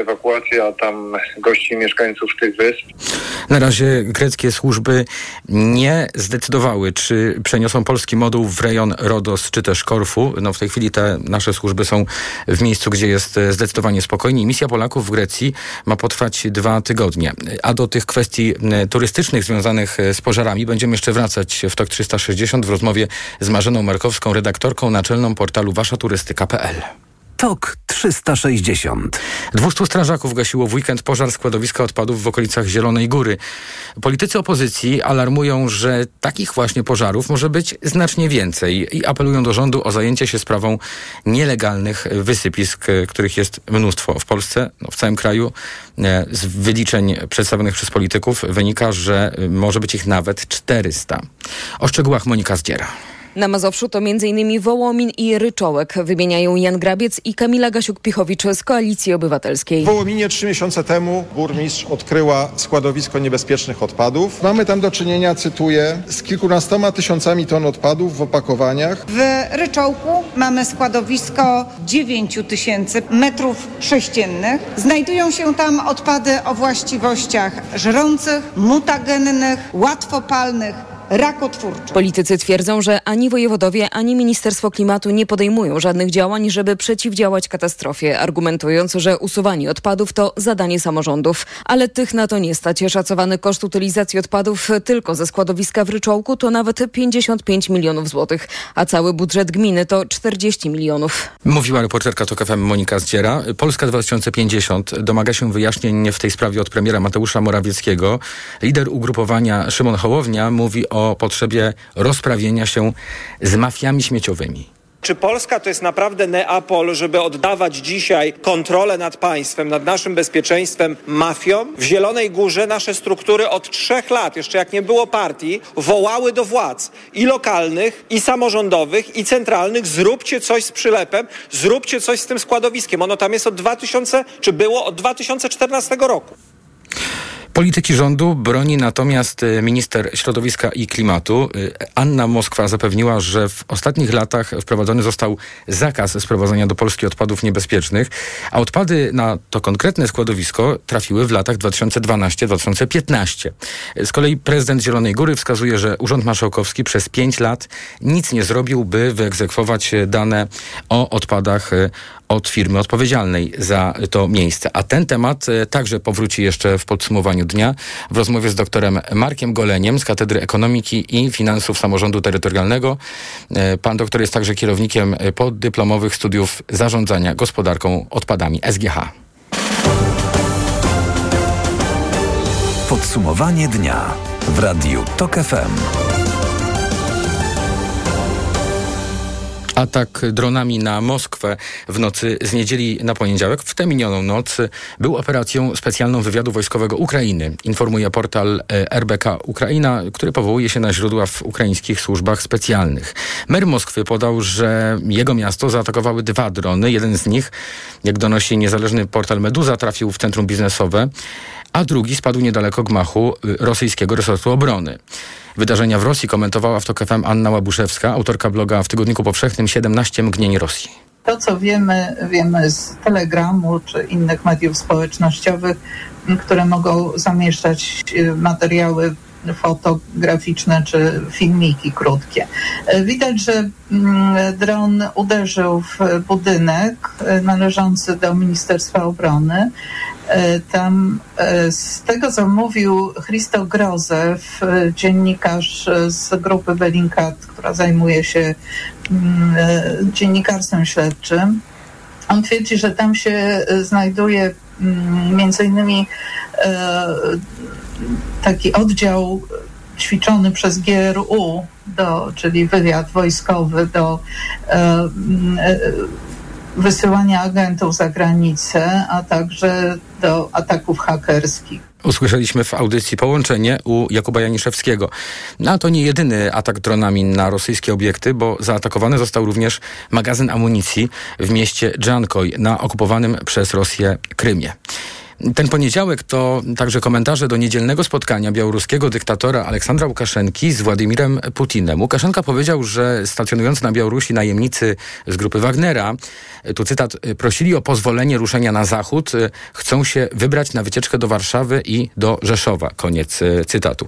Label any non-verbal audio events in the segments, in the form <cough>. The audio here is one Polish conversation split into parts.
ewakuacja tam gości mieszkańców tych wysp. Na razie greckie służby nie zdecydowały, czy przeniosą polski moduł w rejon Rodos czy też Korfu. No w tej chwili te nasze służby są w miejscu, gdzie jest zdecydowanie spokojniej. Misja Polaków w Grecji ma potrwać dwa tygodnie. A do tych kwestii turystycznych związanych z pożarami będziemy jeszcze wracać w TOK 360 w rozmowie z Marzeną Markowską, redaktorką naczelną portalu waszaturystyka.pl. TOK 360. 200 strażaków gasiło w weekend pożar składowiska odpadów w okolicach Zielonej Góry. Politycy opozycji alarmują, że takich właśnie pożarów może być znacznie więcej i apelują do rządu o zajęcie się sprawą nielegalnych wysypisk, których jest mnóstwo w Polsce, no w całym kraju. E, z wyliczeń przedstawionych przez polityków wynika, że może być ich nawet 400. O szczegółach Monika Zdziera. Na Mazowszu to m.in. Wołomin i Ryczołek. Wymieniają Jan Grabiec i Kamila Gasiuk-Pichowicz z Koalicji Obywatelskiej. W Wołominie trzy miesiące temu burmistrz odkryła składowisko niebezpiecznych odpadów. Mamy tam do czynienia, cytuję, z kilkunastoma tysiącami ton odpadów w opakowaniach. W Ryczołku mamy składowisko 9 tysięcy metrów sześciennych. Znajdują się tam odpady o właściwościach żrących, mutagennych, łatwopalnych, rakotwórczych. Politycy twierdzą, że ani wojewodowie, ani Ministerstwo Klimatu nie podejmują żadnych działań, żeby przeciwdziałać katastrofie, argumentując, że usuwanie odpadów to zadanie samorządów. Ale tych na to nie stać. Szacowany koszt utylizacji odpadów tylko ze składowiska w Ryczołku to nawet 55 milionów złotych, a cały budżet gminy to 40 milionów. Mówiła reporterka TOK FM Monika Zdziera. Polska 2050 domaga się wyjaśnień w tej sprawie od premiera Mateusza Morawieckiego. Lider ugrupowania Szymon Hołownia mówi o o potrzebie rozprawienia się z mafiami śmieciowymi. Czy Polska to jest naprawdę Neapol, żeby oddawać dzisiaj kontrolę nad państwem, nad naszym bezpieczeństwem mafiom? W Zielonej Górze nasze struktury od trzech lat, jeszcze jak nie było partii, wołały do władz i lokalnych, i samorządowych, i centralnych. Zróbcie coś z przylepem, zróbcie coś z tym składowiskiem. Ono tam jest od 2000, czy było od 2014 roku. Polityki rządu broni natomiast e, minister środowiska i klimatu. E, Anna Moskwa zapewniła, że w ostatnich latach wprowadzony został zakaz sprowadzania do Polski odpadów niebezpiecznych, a odpady na to konkretne składowisko trafiły w latach 2012-2015. E, z kolei prezydent Zielonej Góry wskazuje, że Urząd Marszałkowski przez pięć lat nic nie zrobił, by wyegzekwować dane o odpadach od firmy odpowiedzialnej za to miejsce. A ten temat także powróci jeszcze w podsumowaniu dnia w rozmowie z doktorem Markiem Goleniem z Katedry Ekonomiki i Finansów Samorządu Terytorialnego. E, pan doktor jest także kierownikiem poddyplomowych studiów zarządzania gospodarką odpadami SGH. Podsumowanie dnia w Radiu TOK FM. Atak dronami na Moskwę w nocy z niedzieli na poniedziałek, w tę minioną noc, był operacją specjalną wywiadu wojskowego Ukrainy, informuje portal e, RBK Ukraina, który powołuje się na źródła w ukraińskich służbach specjalnych. Mer Moskwy podał, że jego miasto zaatakowały dwa drony. Jeden z nich, jak donosi niezależny portal Meduza, trafił w centrum biznesowe, a drugi spadł niedaleko gmachu y, rosyjskiego resortu obrony. Wydarzenia w Rosji komentowała w TOK Anna Łabuszewska, autorka bloga w Tygodniku Powszechnym 17 mgnień Rosji. To, co wiemy, wiemy z Telegramu czy innych mediów społecznościowych, które mogą zamieszczać y, materiały fotograficzne czy filmiki krótkie. Y, widać, że mm, dron uderzył w budynek y, należący do Ministerstwa Obrony E, tam e, z tego, co mówił Christo Grozew, e, dziennikarz z grupy Bellingcat, która zajmuje się mm, dziennikarstwem śledczym, on twierdzi, że tam się znajduje mm, między innymi taki oddział ćwiczony przez GRU, do, czyli wywiad wojskowy do mm, wysyłania agentów za granicę, a także do ataków hakerskich. Usłyszeliśmy w audycji połączenie u Jakuba Janiszewskiego. No, to nie jedyny atak dronami na rosyjskie obiekty, bo zaatakowany został również magazyn amunicji w mieście Dżankoj na okupowanym przez Rosję Krymie. Ten poniedziałek to także komentarze do niedzielnego spotkania białoruskiego dyktatora Aleksandra Łukaszenki z Władimirem Putinem. Łukaszenka powiedział, że stacjonujący na Białorusi najemnicy z grupy Wagnera, tu cytat, prosili o pozwolenie ruszenia na zachód, chcą się wybrać na wycieczkę do Warszawy i do Rzeszowa. Koniec cytatu.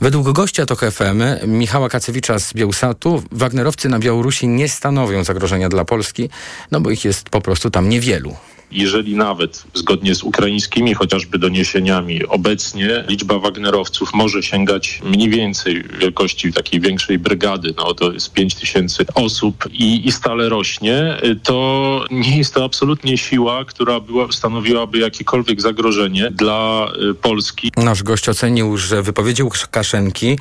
Według gościa TOK FM, Michała Kacewicza z Białsatu, Wagnerowcy na Białorusi nie stanowią zagrożenia dla Polski, no bo ich jest po prostu tam niewielu jeżeli nawet zgodnie z ukraińskimi chociażby doniesieniami obecnie liczba Wagnerowców może sięgać mniej więcej wielkości takiej większej brygady, no to jest 5 tysięcy osób i, i stale rośnie, to nie jest to absolutnie siła, która była, stanowiłaby jakiekolwiek zagrożenie dla y, Polski. Nasz gość ocenił, że wypowiedzi Łukaszenki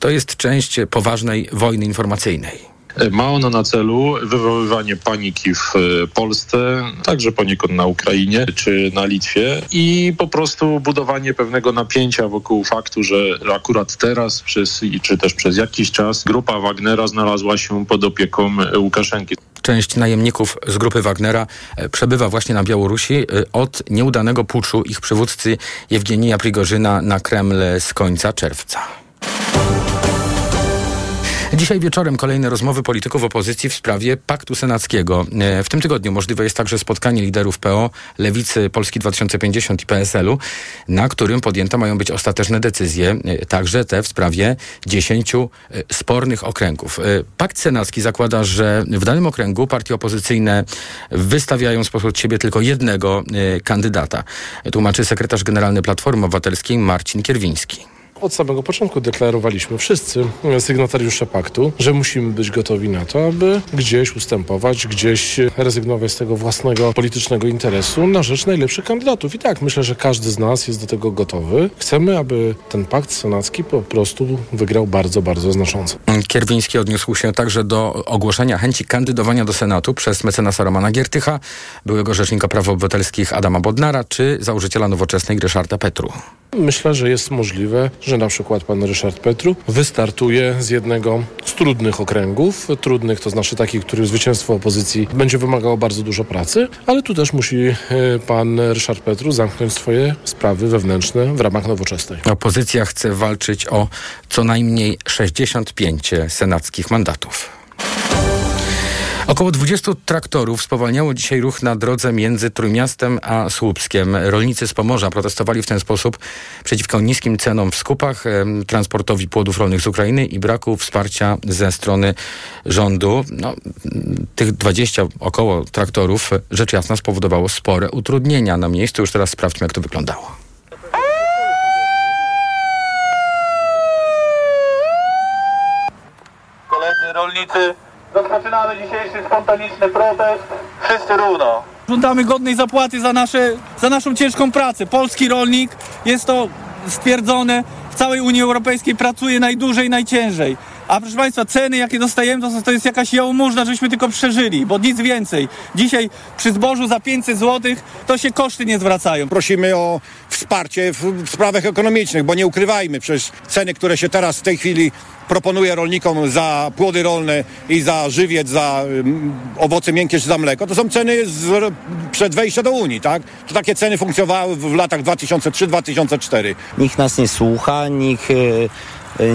to jest część poważnej wojny informacyjnej. Ma ono na celu wywoływanie paniki w e, Polsce, także poniekąd na Ukrainie czy na Litwie i po prostu budowanie pewnego napięcia wokół faktu, że akurat teraz przez, czy też przez jakiś czas grupa Wagnera znalazła się pod opieką Łukaszenki. Część najemników z grupy Wagnera e, przebywa właśnie na Białorusi e, od nieudanego puczu ich przywódcy Jewgenija Prigorzyna na Kreml z końca czerwca. Dzisiaj wieczorem kolejne rozmowy polityków opozycji w sprawie paktu senackiego. E, w tym tygodniu możliwe jest także spotkanie liderów PO, Lewicy, Polski 2050 i PSL-u, na którym podjęte mają być ostateczne decyzje, e, także te w sprawie dziesięciu e, spornych okręgów. Pakt senacki zakłada, że w danym okręgu partie opozycyjne wystawiają spośród siebie tylko jednego kandydata. Tłumaczy sekretarz generalny Platformy Obywatelskiej Marcin Kierwiński. Od samego początku deklarowaliśmy wszyscy sygnatariusze paktu, że musimy być gotowi na to, aby gdzieś ustępować, gdzieś rezygnować z tego własnego politycznego interesu na rzecz najlepszych kandydatów. I tak, myślę, że każdy z nas jest do tego gotowy. Chcemy, aby ten pakt senacki po prostu wygrał bardzo, bardzo znacząco. Kierwiński odniósł się także do ogłoszenia chęci kandydowania do Senatu przez mecenasa Romana Giertycha, byłego rzecznika praw obywatelskich Adama Bodnara czy założyciela nowoczesnej Ryszarda Petru. Myślę, że jest możliwe, że na przykład pan Ryszard Petru wystartuje z jednego z trudnych okręgów. Trudnych to znaczy takich, których zwycięstwo opozycji będzie wymagało bardzo dużo pracy, ale tu też musi e, pan Ryszard Petru zamknąć swoje sprawy wewnętrzne w ramach nowoczesnej. Opozycja chce walczyć o co najmniej 65 senackich mandatów. Około 20 traktorów spowalniało dzisiaj ruch na drodze między Trójmiastem a Słupskiem. Rolnicy z Pomorza protestowali w ten sposób przeciwko niskim cenom w skupach, transportowi płodów rolnych z Ukrainy i braku wsparcia ze strony rządu. No, tych 20 około traktorów rzecz jasna spowodowało spore utrudnienia na miejscu. Już teraz sprawdźmy, jak to wyglądało. Koledzy rolnicy Rozpoczynamy dzisiejszy spontaniczny protest. Wszyscy równo. Żądamy godnej zapłaty za, nasze, za naszą ciężką pracę. Polski rolnik, jest to stwierdzone, w całej Unii Europejskiej pracuje najdłużej, najciężej. A proszę Państwa, ceny jakie dostajemy to, to jest jakaś jałmużna, żebyśmy tylko przeżyli, bo nic więcej. Dzisiaj przy zbożu za 500 zł to się koszty nie zwracają. Prosimy o wsparcie w, w sprawach ekonomicznych, bo nie ukrywajmy, przecież ceny, które się teraz w tej chwili proponuje rolnikom za płody rolne i za żywiec, za um, owoce miękkie czy za mleko, to są ceny z, przed wejściem do Unii, tak? To takie ceny funkcjonowały w, w latach 2003-2004. Nikt nas nie słucha, nikt...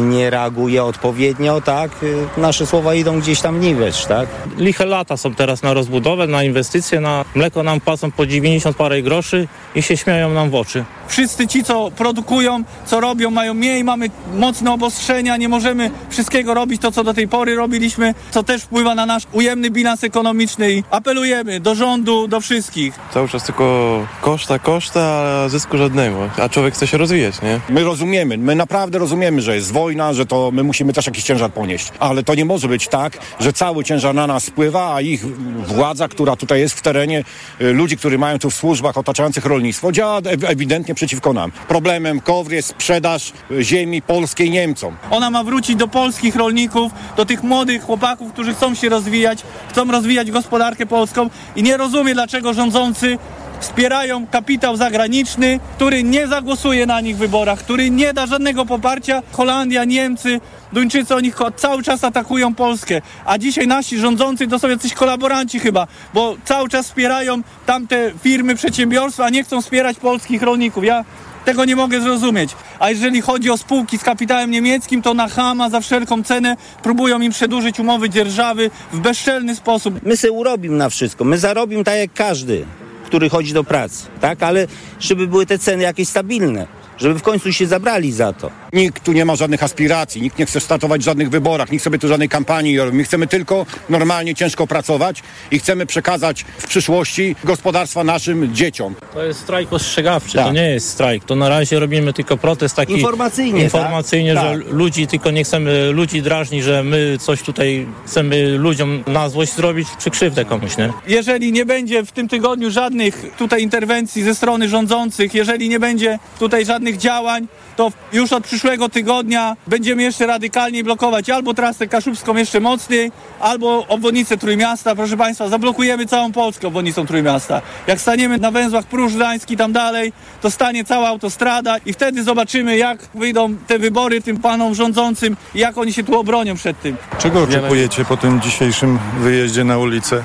Nie reaguje odpowiednio, tak, nasze słowa idą gdzieś tam niwecz, tak. Liche lata są teraz na rozbudowę, na inwestycje, na mleko nam płacą po 90 parę groszy i się śmieją nam w oczy. Wszyscy ci, co produkują, co robią, mają mniej, mamy mocne obostrzenia, nie możemy wszystkiego robić to, co do tej pory robiliśmy, co też wpływa na nasz ujemny bilans ekonomiczny i apelujemy do rządu, do wszystkich. Cały czas tylko koszta, koszta, a zysku żadnego, a człowiek chce się rozwijać, nie? My rozumiemy, my naprawdę rozumiemy, że jest wojna, że to my musimy też jakiś ciężar ponieść. Ale to nie może być tak, że cały ciężar na nas spływa, a ich władza, która tutaj jest w terenie, y, ludzi, którzy mają tu w służbach otaczających rolnictwo, działa ewidentnie przeciwko nam. Problemem KOWR jest sprzedaż y, ziemi polskiej Niemcom. Ona ma wrócić do polskich rolników, do tych młodych chłopaków, którzy chcą się rozwijać, chcą rozwijać gospodarkę polską i nie rozumie, dlaczego rządzący wspierają kapitał zagraniczny, który nie zagłosuje na nich w wyborach, który nie da żadnego poparcia. Holandia, Niemcy, Duńczycy, oni cały czas atakują Polskę, a dzisiaj nasi rządzący to są jacyś kolaboranci chyba, bo cały czas wspierają tamte firmy, przedsiębiorstwa, a nie chcą wspierać polskich rolników. Ja tego nie mogę zrozumieć. A jeżeli chodzi o spółki z kapitałem niemieckim, to na Hama za wszelką cenę próbują im przedłużyć umowy dzierżawy w bezczelny sposób. My se urobimy na wszystko, my zarobimy tak jak każdy, który chodzi do pracy, tak? Ale żeby były te ceny jakieś stabilne żeby w końcu się zabrali za to. Nikt tu nie ma żadnych aspiracji, nikt nie chce startować w żadnych wyborach, nikt sobie tu żadnej kampanii robi. My chcemy tylko normalnie, ciężko pracować i chcemy przekazać w przyszłości gospodarstwa naszym dzieciom. To jest strajk ostrzegawczy, tak. to nie jest strajk. To na razie robimy tylko protest taki informacyjnie, informacyjnie tak? że tak. ludzi tylko nie chcemy ludzi drażnić, że my coś tutaj chcemy ludziom na złość zrobić, czy krzywdę komuś, nie? Jeżeli nie będzie w tym tygodniu żadnych tutaj interwencji ze strony rządzących, jeżeli nie będzie tutaj żadnych żadnych działań, to już od przyszłego tygodnia będziemy jeszcze radykalniej blokować albo trasę kaszubską jeszcze mocniej, albo obwodnicę Trójmiasta. Proszę Państwa, zablokujemy całą Polskę obwodnicą Trójmiasta. Jak staniemy na węzłach Pruszcz Gdański tam dalej, to stanie cała autostrada i wtedy zobaczymy, jak wyjdą te wybory tym panom rządzącym i jak oni się tu obronią przed tym. Czego oczekujecie po tym dzisiejszym wyjeździe na ulicę?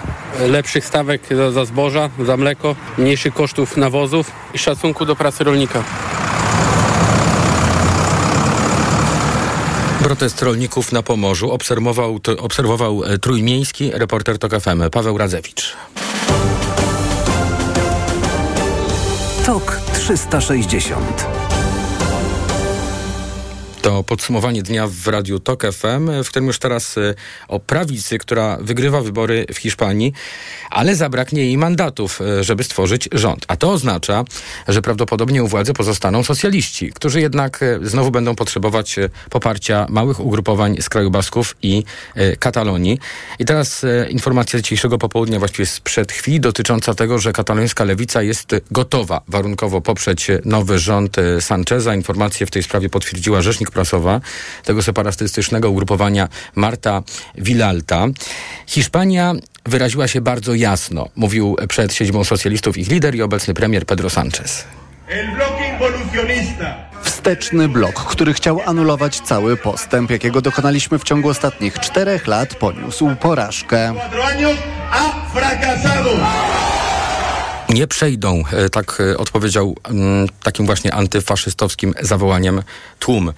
Lepszych stawek za, za zboża, za mleko, mniejszych kosztów nawozów i szacunku do pracy rolnika. Protest rolników na Pomorzu obserwował, obserwował e, trójmiejski reporter TOK FM Paweł Radzewicz. TOK 360 to podsumowanie dnia w Radiu Tok FM, w którym już teraz y, o prawicy, która wygrywa wybory w Hiszpanii, ale zabraknie jej mandatów, y, żeby stworzyć rząd. A to oznacza, że prawdopodobnie u władzy pozostaną socjaliści, którzy jednak y, znowu będą potrzebować poparcia małych ugrupowań z kraju Basków i Katalonii. I teraz informacja dzisiejszego popołudnia, właściwie sprzed chwili, dotycząca tego, że katalońska lewica jest gotowa warunkowo poprzeć nowy rząd Sancheza. Informację w tej sprawie potwierdziła rzecznik prasowa tego separatystycznego ugrupowania Marta Villalta. Hiszpania wyraziła się bardzo jasno, mówił przed siedzibą socjalistów ich lider i obecny premier Pedro Sánchez. Wsteczny blok, który chciał anulować cały postęp, jakiego dokonaliśmy w ciągu ostatnich czterech lat, poniósł porażkę. Nie przejdą, e, tak e, odpowiedział mm, takim właśnie antyfaszystowskim zawołaniem tłum.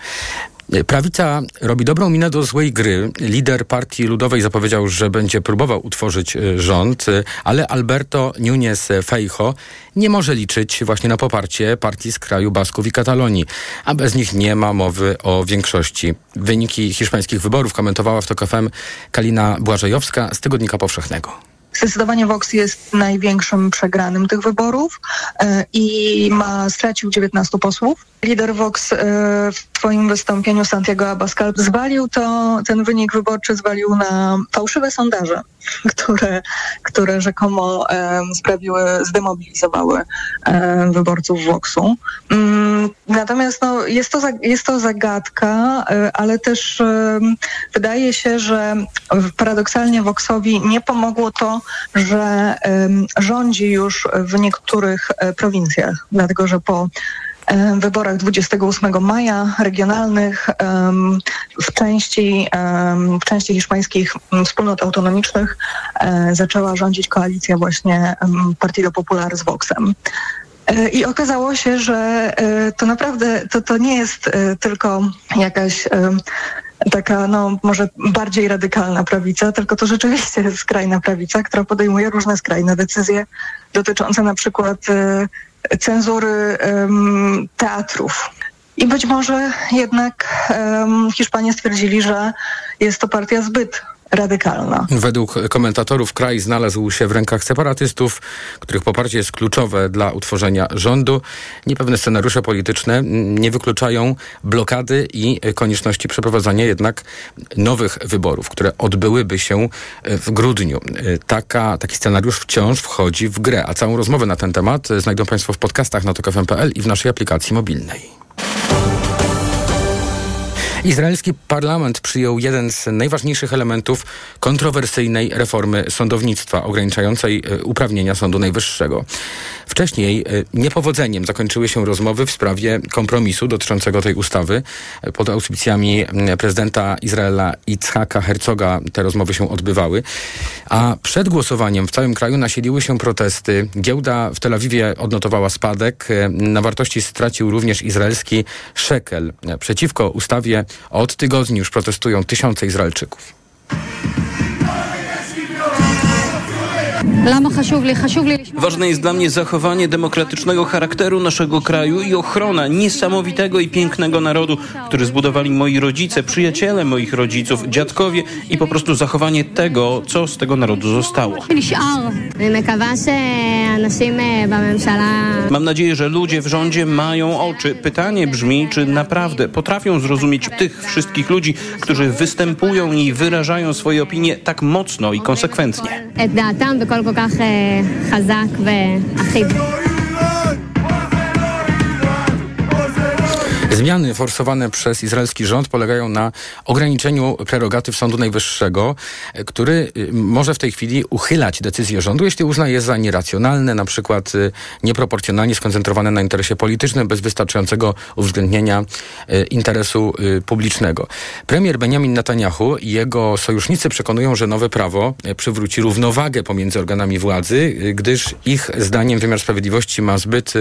E, prawica robi dobrą minę do złej gry. Lider Partii Ludowej zapowiedział, że będzie próbował utworzyć rząd, ale Alberto Núñez Feijo nie może liczyć właśnie na poparcie partii z kraju Basków i Katalonii, a bez nich nie ma mowy o większości. Wyniki hiszpańskich wyborów komentowała w TOK FM Kalina Błażejowska z Tygodnika Powszechnego. Zdecydowanie Vox jest największym przegranym tych wyborów e, i ma stracił 19 posłów. Lider Vox e, w swoim wystąpieniu Santiago Abascal zwalił to, ten wynik wyborczy zwalił na fałszywe sondaże, które, które rzekomo sprawiły, zdemobilizowały wyborców Voxu. Natomiast no, jest, to, jest to zagadka, e, ale też wydaje się, że paradoksalnie Voxowi nie pomogło to, że rządzi już w niektórych e, prowincjach, dlatego że po wyborach 28 maja regionalnych w części, w części hiszpańskich wspólnot autonomicznych zaczęła rządzić koalicja właśnie Partido Popular z Voxem. E, I okazało się, że to naprawdę to, to nie jest tylko jakaś taka, no może bardziej radykalna prawica, tylko to rzeczywiście jest skrajna prawica, która podejmuje różne skrajne decyzje dotyczące na przykład cenzury teatrów. I być może jednak Hiszpanie stwierdzili, że jest to partia zbyt radykalna. Według komentatorów kraj znalazł się w rękach separatystów, których poparcie jest kluczowe dla utworzenia rządu. Niepewne scenariusze polityczne nie wykluczają blokady i konieczności przeprowadzania jednak nowych wyborów, które odbyłyby się w grudniu. Taka, taki scenariusz wciąż wchodzi w grę, a całą rozmowę na ten temat znajdą Państwo w podcastach na tokfm.pl i w naszej aplikacji mobilnej. Izraelski parlament przyjął jeden z najważniejszych elementów kontrowersyjnej reformy sądownictwa, ograniczającej e, uprawnienia Sądu Najwyższego. Wcześniej e, niepowodzeniem zakończyły się rozmowy w sprawie kompromisu dotyczącego tej ustawy. E, pod auspicjami prezydenta Izraela Itzhaka Herzoga te rozmowy się odbywały. A przed głosowaniem w całym kraju nasiliły się protesty. Giełda w Tel Awiwie odnotowała spadek. Na wartości stracił również izraelski szekel. Przeciwko ustawie od tygodni już protestują tysiące Izraelczyków. Ważne jest dla mnie zachowanie demokratycznego charakteru naszego kraju i ochrona niesamowitego i pięknego narodu, który zbudowali moi rodzice, przyjaciele moich rodziców, dziadkowie i po prostu zachowanie tego, co z tego narodu zostało. Mam nadzieję, że ludzie w rządzie mają oczy. Pytanie brzmi, czy naprawdę potrafią zrozumieć tych wszystkich ludzi, którzy występują i wyrażają swoje opinie tak mocno i konsekwentnie. כל כך חזק ואחיד. Zmiany forsowane przez izraelski rząd polegają na ograniczeniu prerogatyw Sądu Najwyższego, który y, może w tej chwili uchylać decyzje rządu, jeśli uzna je za nieracjonalne, na przykład y, nieproporcjonalnie skoncentrowane na interesie politycznym, bez wystarczającego uwzględnienia y, interesu publicznego. Premier Benjamin Netanyahu i jego sojusznicy przekonują, że nowe prawo przywróci równowagę pomiędzy organami władzy, gdyż ich zdaniem wymiar sprawiedliwości ma zbyt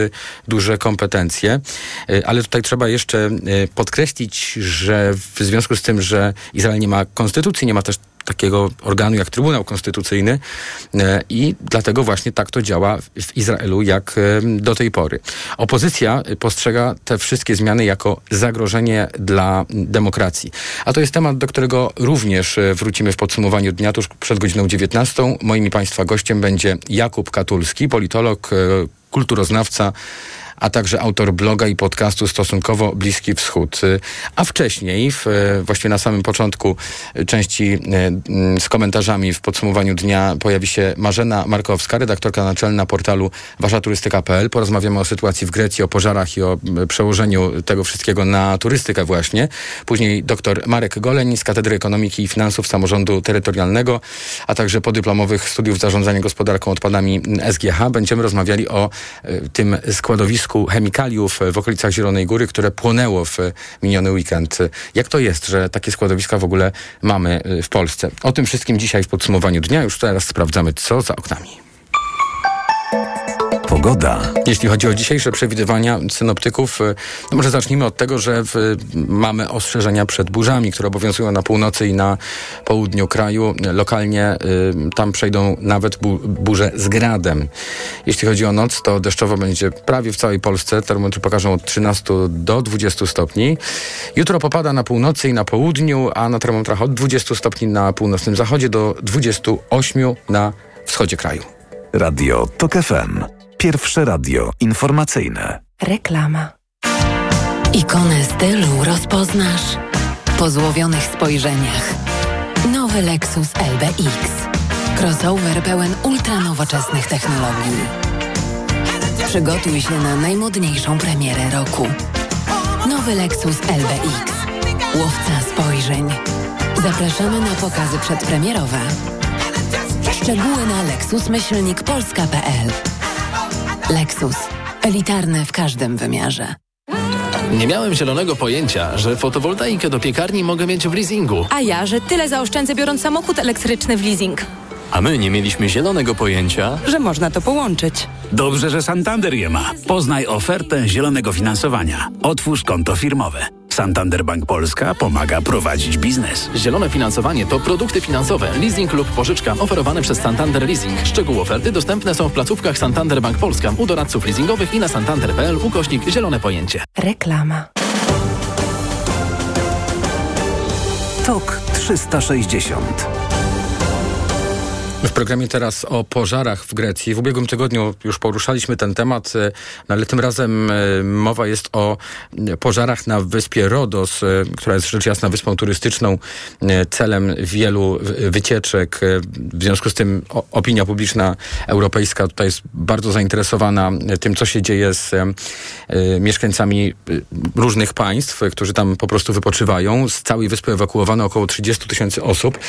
duże kompetencje. Ale tutaj trzeba jeszcze jeszcze e, podkreślić, że w związku z tym, że Izrael nie ma konstytucji, nie ma też takiego organu jak Trybunał Konstytucyjny e, i dlatego właśnie tak to działa w Izraelu jak e, do tej pory. Opozycja postrzega te wszystkie zmiany jako zagrożenie dla demokracji. A to jest temat, do którego również wrócimy w podsumowaniu dnia tuż przed godziną 19. Moim Państwa gościem będzie Jakub Katulski, politolog, kulturoznawca, a także autor bloga i podcastu Stosunkowo Bliski Wschód. A wcześniej, w, właściwie na samym początku części e, z komentarzami w podsumowaniu dnia pojawi się Marzena Markowska, redaktorka naczelna portalu waszaturystyka.pl. Porozmawiamy o sytuacji w Grecji, o pożarach i o przełożeniu tego wszystkiego na turystykę właśnie. Później dr Marek Goleń z Katedry Ekonomiki i Finansów Samorządu Terytorialnego, a także podyplomowych studiów zarządzania gospodarką odpadami SGH. Będziemy rozmawiali o e, tym składowisku chemikaliów w okolicach Zielonej Góry, które płonęło w miniony weekend. Jak to jest, że takie składowiska w ogóle mamy y, w Polsce? O tym wszystkim dzisiaj w podsumowaniu dnia. Już teraz sprawdzamy, co za oknami. Pogoda. Jeśli chodzi o dzisiejsze przewidywania synoptyków, y, to może zacznijmy od tego, że w, mamy ostrzeżenia przed burzami, które obowiązują na północy i na południu kraju. Lokalnie y, tam przejdą nawet bu, burze z gradem. Jeśli chodzi o noc, to deszczowo będzie prawie w całej Polsce. Termometry pokażą od 13 do 20 stopni. Jutro popada na północy i na południu, a na termometrach od 20 stopni na północnym zachodzie do 28 na wschodzie kraju. Radio TOK FM. Pierwsze radio informacyjne. Reklama. Ikonę stylu rozpoznasz po złowionych spojrzeniach. Nowy Lexus LBX. Crossover pełen ultranowoczesnych technologii. Przygotuj się na najmodniejszą premierę roku. Nowy Lexus LBX. Łowca spojrzeń. Zapraszamy na pokazy przedpremierowe. Szczegóły na lexusmyślnikpolska.pl Lexus. Elitarny w każdym wymiarze. Nie miałem zielonego pojęcia, że fotowoltaikę do piekarni mogę mieć w leasingu. A ja, że tyle zaoszczędzę biorąc samochód elektryczny w leasing. A my nie mieliśmy zielonego pojęcia, że można to połączyć. Dobrze, że Santander je ma. Poznaj ofertę zielonego finansowania. Otwórz konto firmowe. Santander Bank Polska pomaga prowadzić biznes. Zielone finansowanie to produkty finansowe, leasing lub pożyczka oferowane przez Santander Leasing. Szczegóły oferty dostępne są w placówkach Santander Bank Polska, u doradców leasingowych i na santander.pl ukośnik zielone pojęcie. Reklama. TOK 360 W programie teraz o pożarach w Grecji. W ubiegłym tygodniu już poruszaliśmy ten temat, e, no ale tym razem e, mowa jest o e, pożarach na wyspie Rodos, która jest rzecz jasna wyspą turystyczną, celem wielu wycieczek. W związku z tym opinia publiczna europejska tutaj jest bardzo zainteresowana tym, co się dzieje z mieszkańcami różnych państw, którzy tam po prostu wypoczywają. Z całej wyspy ewakuowano około 30 tysięcy osób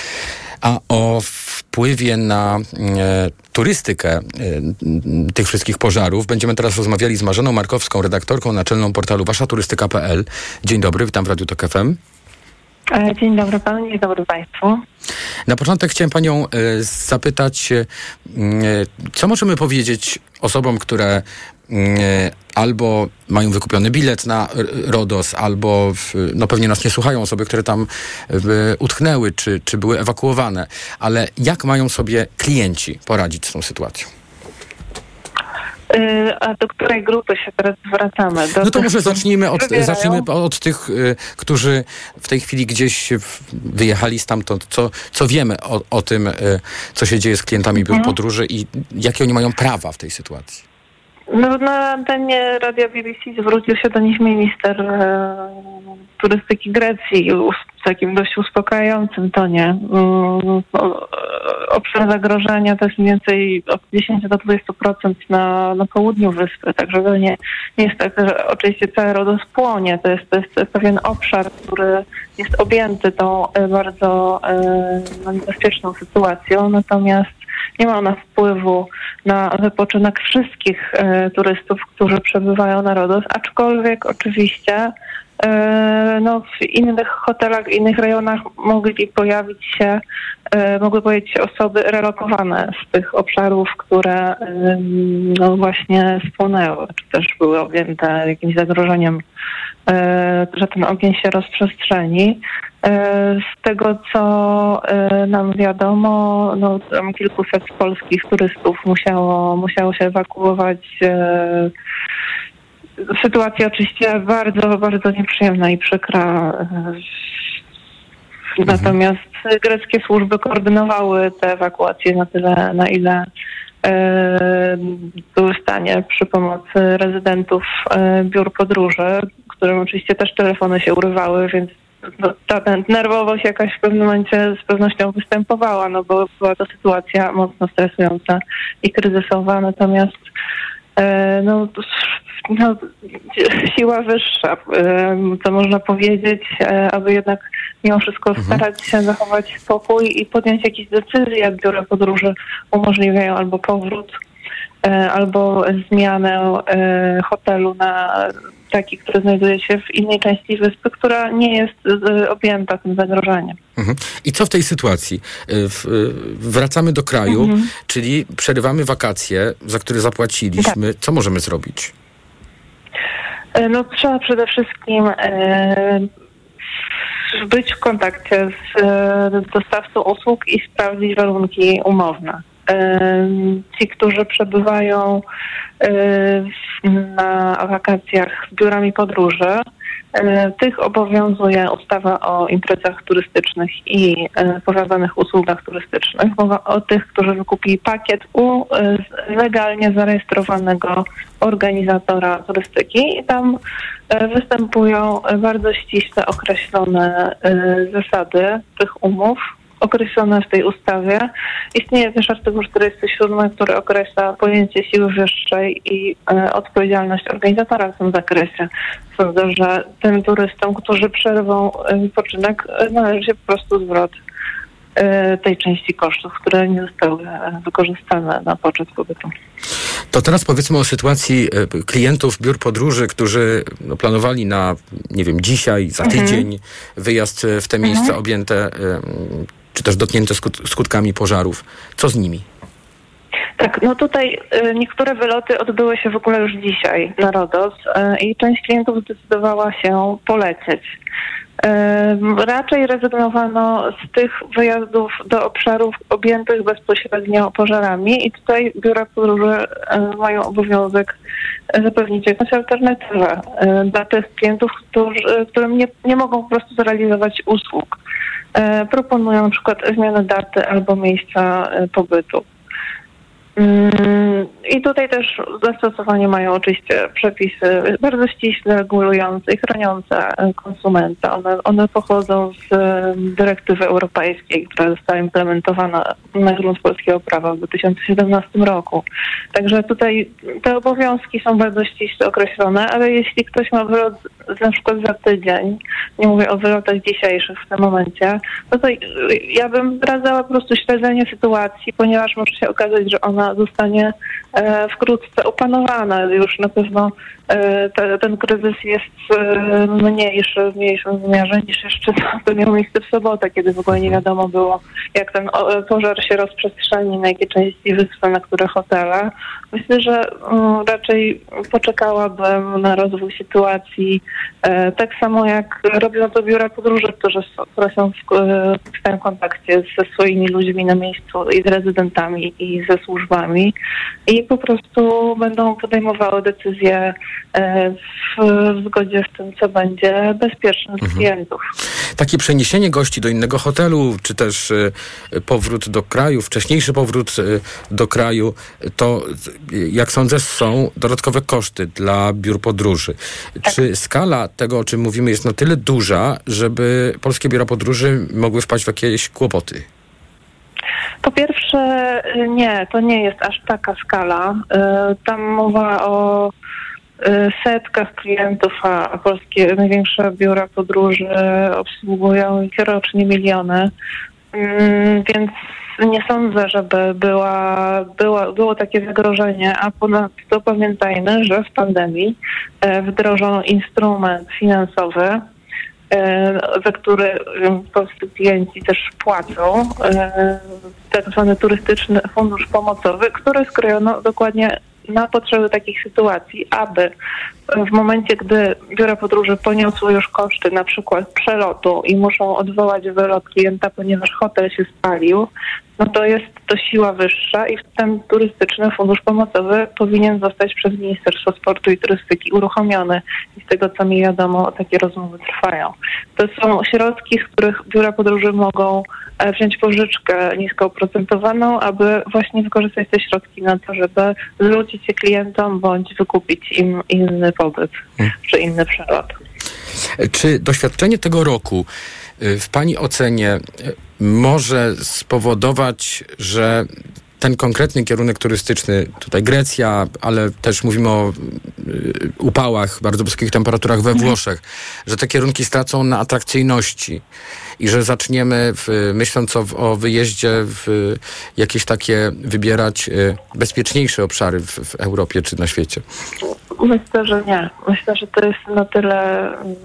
a o wpływie na e, turystykę e, tych wszystkich pożarów będziemy teraz rozmawiali z Marzeną Markowską, redaktorką naczelną portalu waszaturystyka.pl. Dzień dobry, witam w Radiu Tok FM. E, dzień dobry panu, dzień dobry państwu. Na początek chciałem panią zapytać, co możemy powiedzieć osobom, które albo mają wykupiony bilet na RODOS, albo no pewnie nas nie słuchają osoby, które tam utknęły, czy, czy były ewakuowane. Ale jak mają sobie klienci poradzić z tą sytuacją? E, a do której grupy się teraz zwracamy? Do no to może zacznijmy od, zacznijmy od tych, e, którzy w tej chwili gdzieś wyjechali stamtąd. Co, co wiemy o, o tym, co się dzieje z klientami mhm. podróży i jakie oni mają prawa w tej sytuacji? No, na antenie Radia BBC zwrócił się do nich minister e, turystyki Grecji w takim dość uspokajającym tonie. Mm, obszar zagrożenia to jest mniej więcej od 10 do 20% na, na południu wyspy, także to nie, nie jest tak, że oczywiście cały Rodos płonie. To jest, to jest pewien obszar, który jest objęty tą e, bardzo e, niebezpieczną sytuacją, natomiast nie ma ona wpływu na wypoczynek wszystkich e, turystów, którzy przebywają na Rodos, aczkolwiek oczywiście no, w innych hotelach, innych rejonach mogli pojawić się, e, mogły pojawić się osoby relokowane z tych obszarów, które no, właśnie spłonęły, czy też były objęte jakimś zagrożeniem, że ten ogień się rozprzestrzeni. E, z tego, co e, nam wiadomo, no, kilkuset polskich turystów musiało, musiało się ewakuować. E, sytuacja oczywiście bardzo, bardzo nieprzyjemna i przykra. Mhm. Natomiast greckie służby koordynowały te ewakuacje na tyle, na ile były w stanie przy pomocy rezydentów biur podróży, którym oczywiście też telefony się urywały, więc no, ta nerwowość jakaś w pewnym momencie z pewnością występowała, no bo była to sytuacja mocno stresująca i kryzysowa, natomiast e, no, no, siła wyższa, e, co można powiedzieć, e, aby jednak mimo wszystko mhm. starać się zachować spokój i podjąć jakieś decyzje, jak biura podróży umożliwiają albo powrót, e, albo zmianę e, hotelu na taki, który znajduje się w innej części wyspy, która nie jest e, objęta tym zagrożeniem. Mhm. I co w tej sytuacji? E, w, e, wracamy do kraju, mhm. czyli przerywamy wakacje, za które zapłaciliśmy. Tak. Co możemy zrobić? No, trzeba przede wszystkim e, być w kontakcie z dostawcą usług i sprawdzić warunki umowne ci, którzy przebywają na wakacjach z biurami podróży, tych obowiązuje ustawa o imprezach turystycznych i powiązanych usługach turystycznych. Mowa o tych, którzy wykupili pakiet u legalnie zarejestrowanego organizatora turystyki i tam występują bardzo ściśle określone zasady tych umów, określone w tej ustawie. Istnieje też artykuł 47, który określa pojęcie siły wyższej i e, odpowiedzialność organizatora w tym zakresie. Sądzę, że tym turystom, którzy przerwą e, wypoczynek, e, należy się po prostu zwrot e, tej części kosztów, które nie zostały e, wykorzystane na poczet pobytu. To teraz powiedzmy o sytuacji klientów biur podróży, którzy no, planowali na, nie wiem, dzisiaj, za mhm. tydzień mhm. wyjazd w te miejsca mhm. objęte czy też dotknięte skutkami pożarów. Co z nimi? Tak, no tutaj y, niektóre wyloty odbyły się w ogóle już dzisiaj na RODOS y, i część klientów zdecydowała się polecieć. Y, raczej rezygnowano z tych wyjazdów do obszarów objętych bezpośrednio pożarami i tutaj biura podróży mają obowiązek zapewnić jakąś alternatywę dla tych klientów, którzy, którym nie, nie mogą po prostu zrealizować usług. E, proponują na przykład zmianę daty albo miejsca e, pobytu. Mm, I tutaj też zastosowanie mają oczywiście przepisy bardzo ściśle regulujące i chroniące konsumenta. One, one pochodzą z e, dyrektywy europejskiej, która została implementowana na grunt polskiego prawa w 2017 roku. Także tutaj te obowiązki są bardzo ściśle określone, ale jeśli ktoś ma wylot na przykład za tydzień, nie mówię o wylotach dzisiejszych w tym momencie, no to ja bym radzała po prostu śledzenie sytuacji, ponieważ może się okazać, że ona zostanie e, wkrótce opanowana. Już na pewno te, ten kryzys jest e, mniejszy w mniejszym wymiarze niż jeszcze <laughs> to miało miejsce w sobotę, kiedy w ogóle nie wiadomo było, jak ten o, pożar się rozprzestrzeni, na jakie części wyspy, na które hotele. Myślę, że mm, raczej poczekałabym na rozwój sytuacji, e, tak samo jak robią to biura podróży, które, które są w, e, w stałym kontakcie ze swoimi ludźmi na miejscu i z rezydentami i ze służbami i po prostu będą podejmowały decyzje e, w, w zgodzie z tym, co będzie bezpieczne dla klientów. Takie przeniesienie gości do innego hotelu, czy też y, powrót do kraju, wcześniejszy powrót y, do kraju, to jak sądzę są dodatkowe koszty dla biur podróży. Czy skala tego, o czym mówimy, jest na tyle duża, żeby polskie biura podróży mogły wpaść w jakieś kłopoty? Po pierwsze, nie, to nie jest aż taka skala. Tam mowa o setkach klientów, a polskie największe biura podróży obsługują ich rocznie miliony. Mm, Więc nie sądzę, żeby była, była, było takie zagrożenie, a ponadto pamiętajmy, że w pandemii e, wdrożono instrument finansowy, e, za który polscy klienci też płacą, e, tak zwany turystyczny fundusz pomocowy, który skrojono dokładnie na potrzeby takich sytuacji, aby w momencie, gdy biura podróży poniosły już koszty na przykład przelotu i muszą odwołać wylot klienta, ponieważ hotel się spalił, no to jest to siła wyższa i ten turystyczny fundusz pomocowy powinien zostać przez Ministerstwo Sportu i Turystyki uruchomiony. I z tego co mi wiadomo, takie rozmowy trwają. To są środki, z których biura podróży mogą e, wziąć pożyczkę nisko oprocentowaną, aby właśnie wykorzystać te środki na to, żeby zwrócić je klientom bądź wykupić im inny pobyt czy inny przelot. Czy doświadczenie tego roku w Pani ocenie y, może spowodować, że ten konkretny kierunek turystyczny, tutaj Grecja, ale też mówimy o y, upałach, bardzo wysokich temperaturach we Włoszech, że te kierunki stracą na atrakcyjności i że zaczniemy, w, myśląc o, o wyjeździe, w jakieś takie wybierać y, bezpieczniejsze obszary w, w Europie czy na świecie? Myślę, że nie. Myślę, że to jest na tyle mm,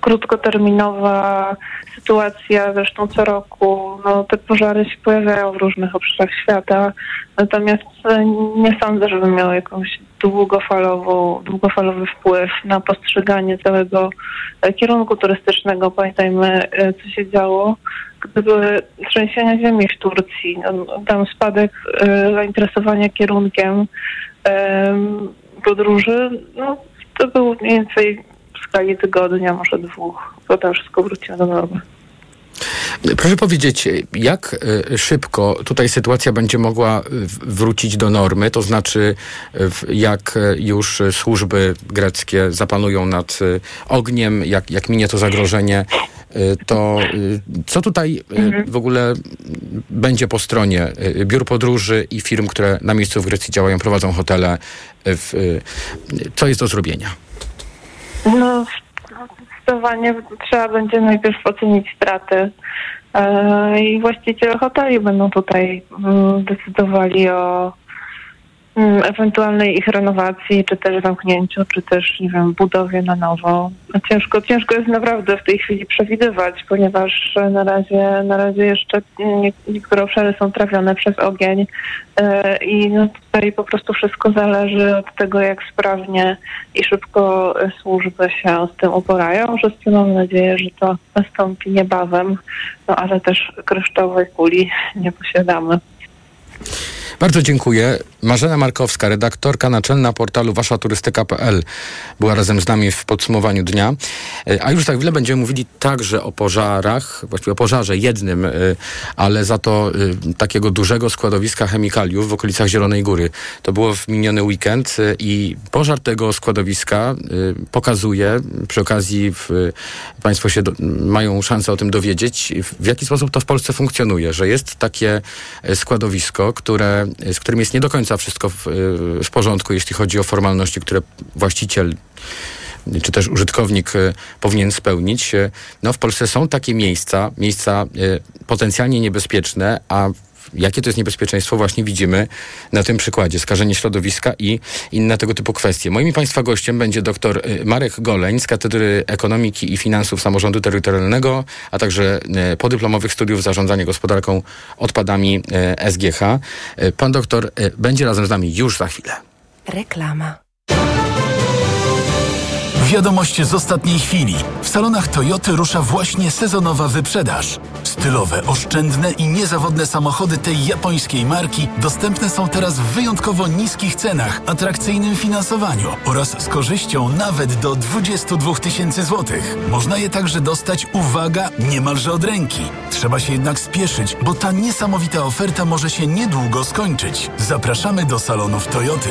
krótkoterminowa sytuacja. Zresztą co roku no, te pożary się pojawiają w różnych obszarach świata. Natomiast e, nie sądzę, żeby miały jakąś długofalową, długofalowy wpływ na postrzeganie całego e, kierunku turystycznego. Pamiętajmy, e, co się działo, gdy były trzęsienia ziemi w Turcji. No, Tam spadek zainteresowania kierunkiem em, podróży, no to było mniej więcej skali tygodnia, może dwóch. Potem wszystko wróciło do normy. Proszę powiedzieć, jak e, szybko tutaj sytuacja będzie mogła e, wrócić do normy, to znaczy e, jak już służby greckie zapanują nad ogniem, jak, jak minie to zagrożenie, to co tutaj e, w ogóle będzie po stronie biur podróży i firm, które na miejscu w Grecji działają, prowadzą hotele, co jest do zrobienia? No, zdecydowanie trzeba będzie najpierw ocenić straty. E, I właściciele hoteli będą tutaj mm, decydowali o ewentualnej ich renowacji, czy też zamknięciu, czy też, nie wiem, budowie na nowo. Ciężko, ciężko jest naprawdę w tej chwili przewidywać, ponieważ na razie, na razie jeszcze nie, niektóre obszary są trawione przez ogień e, i no, tutaj po prostu wszystko zależy od tego, jak sprawnie i szybko służby się z tym uporają. Wszyscy mam nadzieję, że to nastąpi niebawem, no ale też kryształowej kuli nie posiadamy. Bardzo dziękuję. Marzena Markowska, redaktorka naczelna portalu waszaturystyka.pl była razem z nami w podsumowaniu dnia. E, A już za chwilę będziemy mówili także o pożarach, właściwie o pożarze jednym, e, ale za to e, takiego dużego składowiska chemikaliów w okolicach Zielonej Góry. To było w miniony weekend i pożar tego składowiska pokazuje, przy okazji w, Państwo się do, mają szansę o tym dowiedzieć, w jaki sposób to w Polsce funkcjonuje, że jest takie składowisko, które, z którym jest nie do końca wszystko w, e, w porządku, jeśli chodzi o formalności, które właściciel czy też użytkownik e, powinien spełnić. E, No, w Polsce są takie miejsca, miejsca e, potencjalnie niebezpieczne, a jakie to jest niebezpieczeństwo właśnie widzimy na tym przykładzie. Skażenie środowiska i inne tego typu kwestie. Moim Państwa gościem będzie dr e, Marek Goleń z Katedry Ekonomiki i Finansów Samorządu Terytorialnego, a także e, podyplomowych studiów zarządzania gospodarką odpadami e, SGH. Pan doktor będzie razem z nami już za chwilę. Reklama. Wiadomość z ostatniej chwili. W salonach Toyoty rusza właśnie sezonowa wyprzedaż. Stylowe, oszczędne i niezawodne samochody tej japońskiej marki dostępne są teraz w wyjątkowo niskich cenach, atrakcyjnym finansowaniu oraz z korzyścią nawet do 22 tysięcy złotych. Można je także dostać, uwaga, niemalże od ręki. Trzeba się jednak spieszyć, bo ta niesamowita oferta może się niedługo skończyć. Zapraszamy do salonów Toyoty.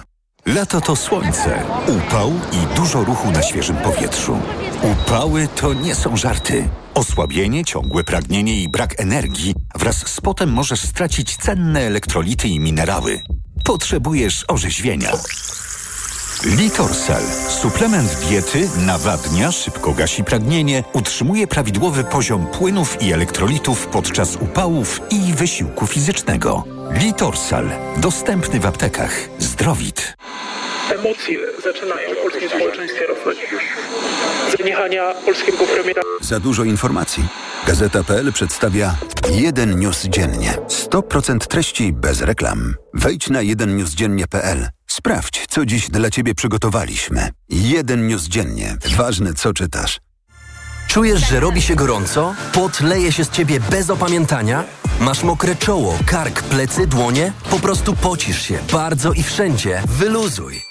Lato to słońce, upał i dużo ruchu na świeżym powietrzu. Upały to nie są żarty. Osłabienie, ciągłe pragnienie i brak energii wraz z potem możesz stracić cenne elektrolity i minerały. Potrzebujesz orzeźwienia. Litorsal. Suplement diety nawadnia, szybko gasi pragnienie, utrzymuje prawidłowy poziom płynów i elektrolitów podczas upałów i wysiłku fizycznego. Litorsal. Dostępny w aptekach. Zdrowit. Emocje zaczynają w polskim społeczeństwie rosnąć. Zaniechania polskiego premiera. Za dużo informacji. Gazeta.pl przedstawia jeden news dziennie. 100% treści bez reklam. Wejdź na jedennewsdziennie.pl. Sprawdź, co dziś dla Ciebie przygotowaliśmy. Jeden news dziennie. Ważne, co czytasz. Czujesz, że robi się gorąco? Pot leje się z ciebie bez opamiętania? Masz mokre czoło, kark, plecy, dłonie? Po prostu pocisz się bardzo i wszędzie. Wyluzuj.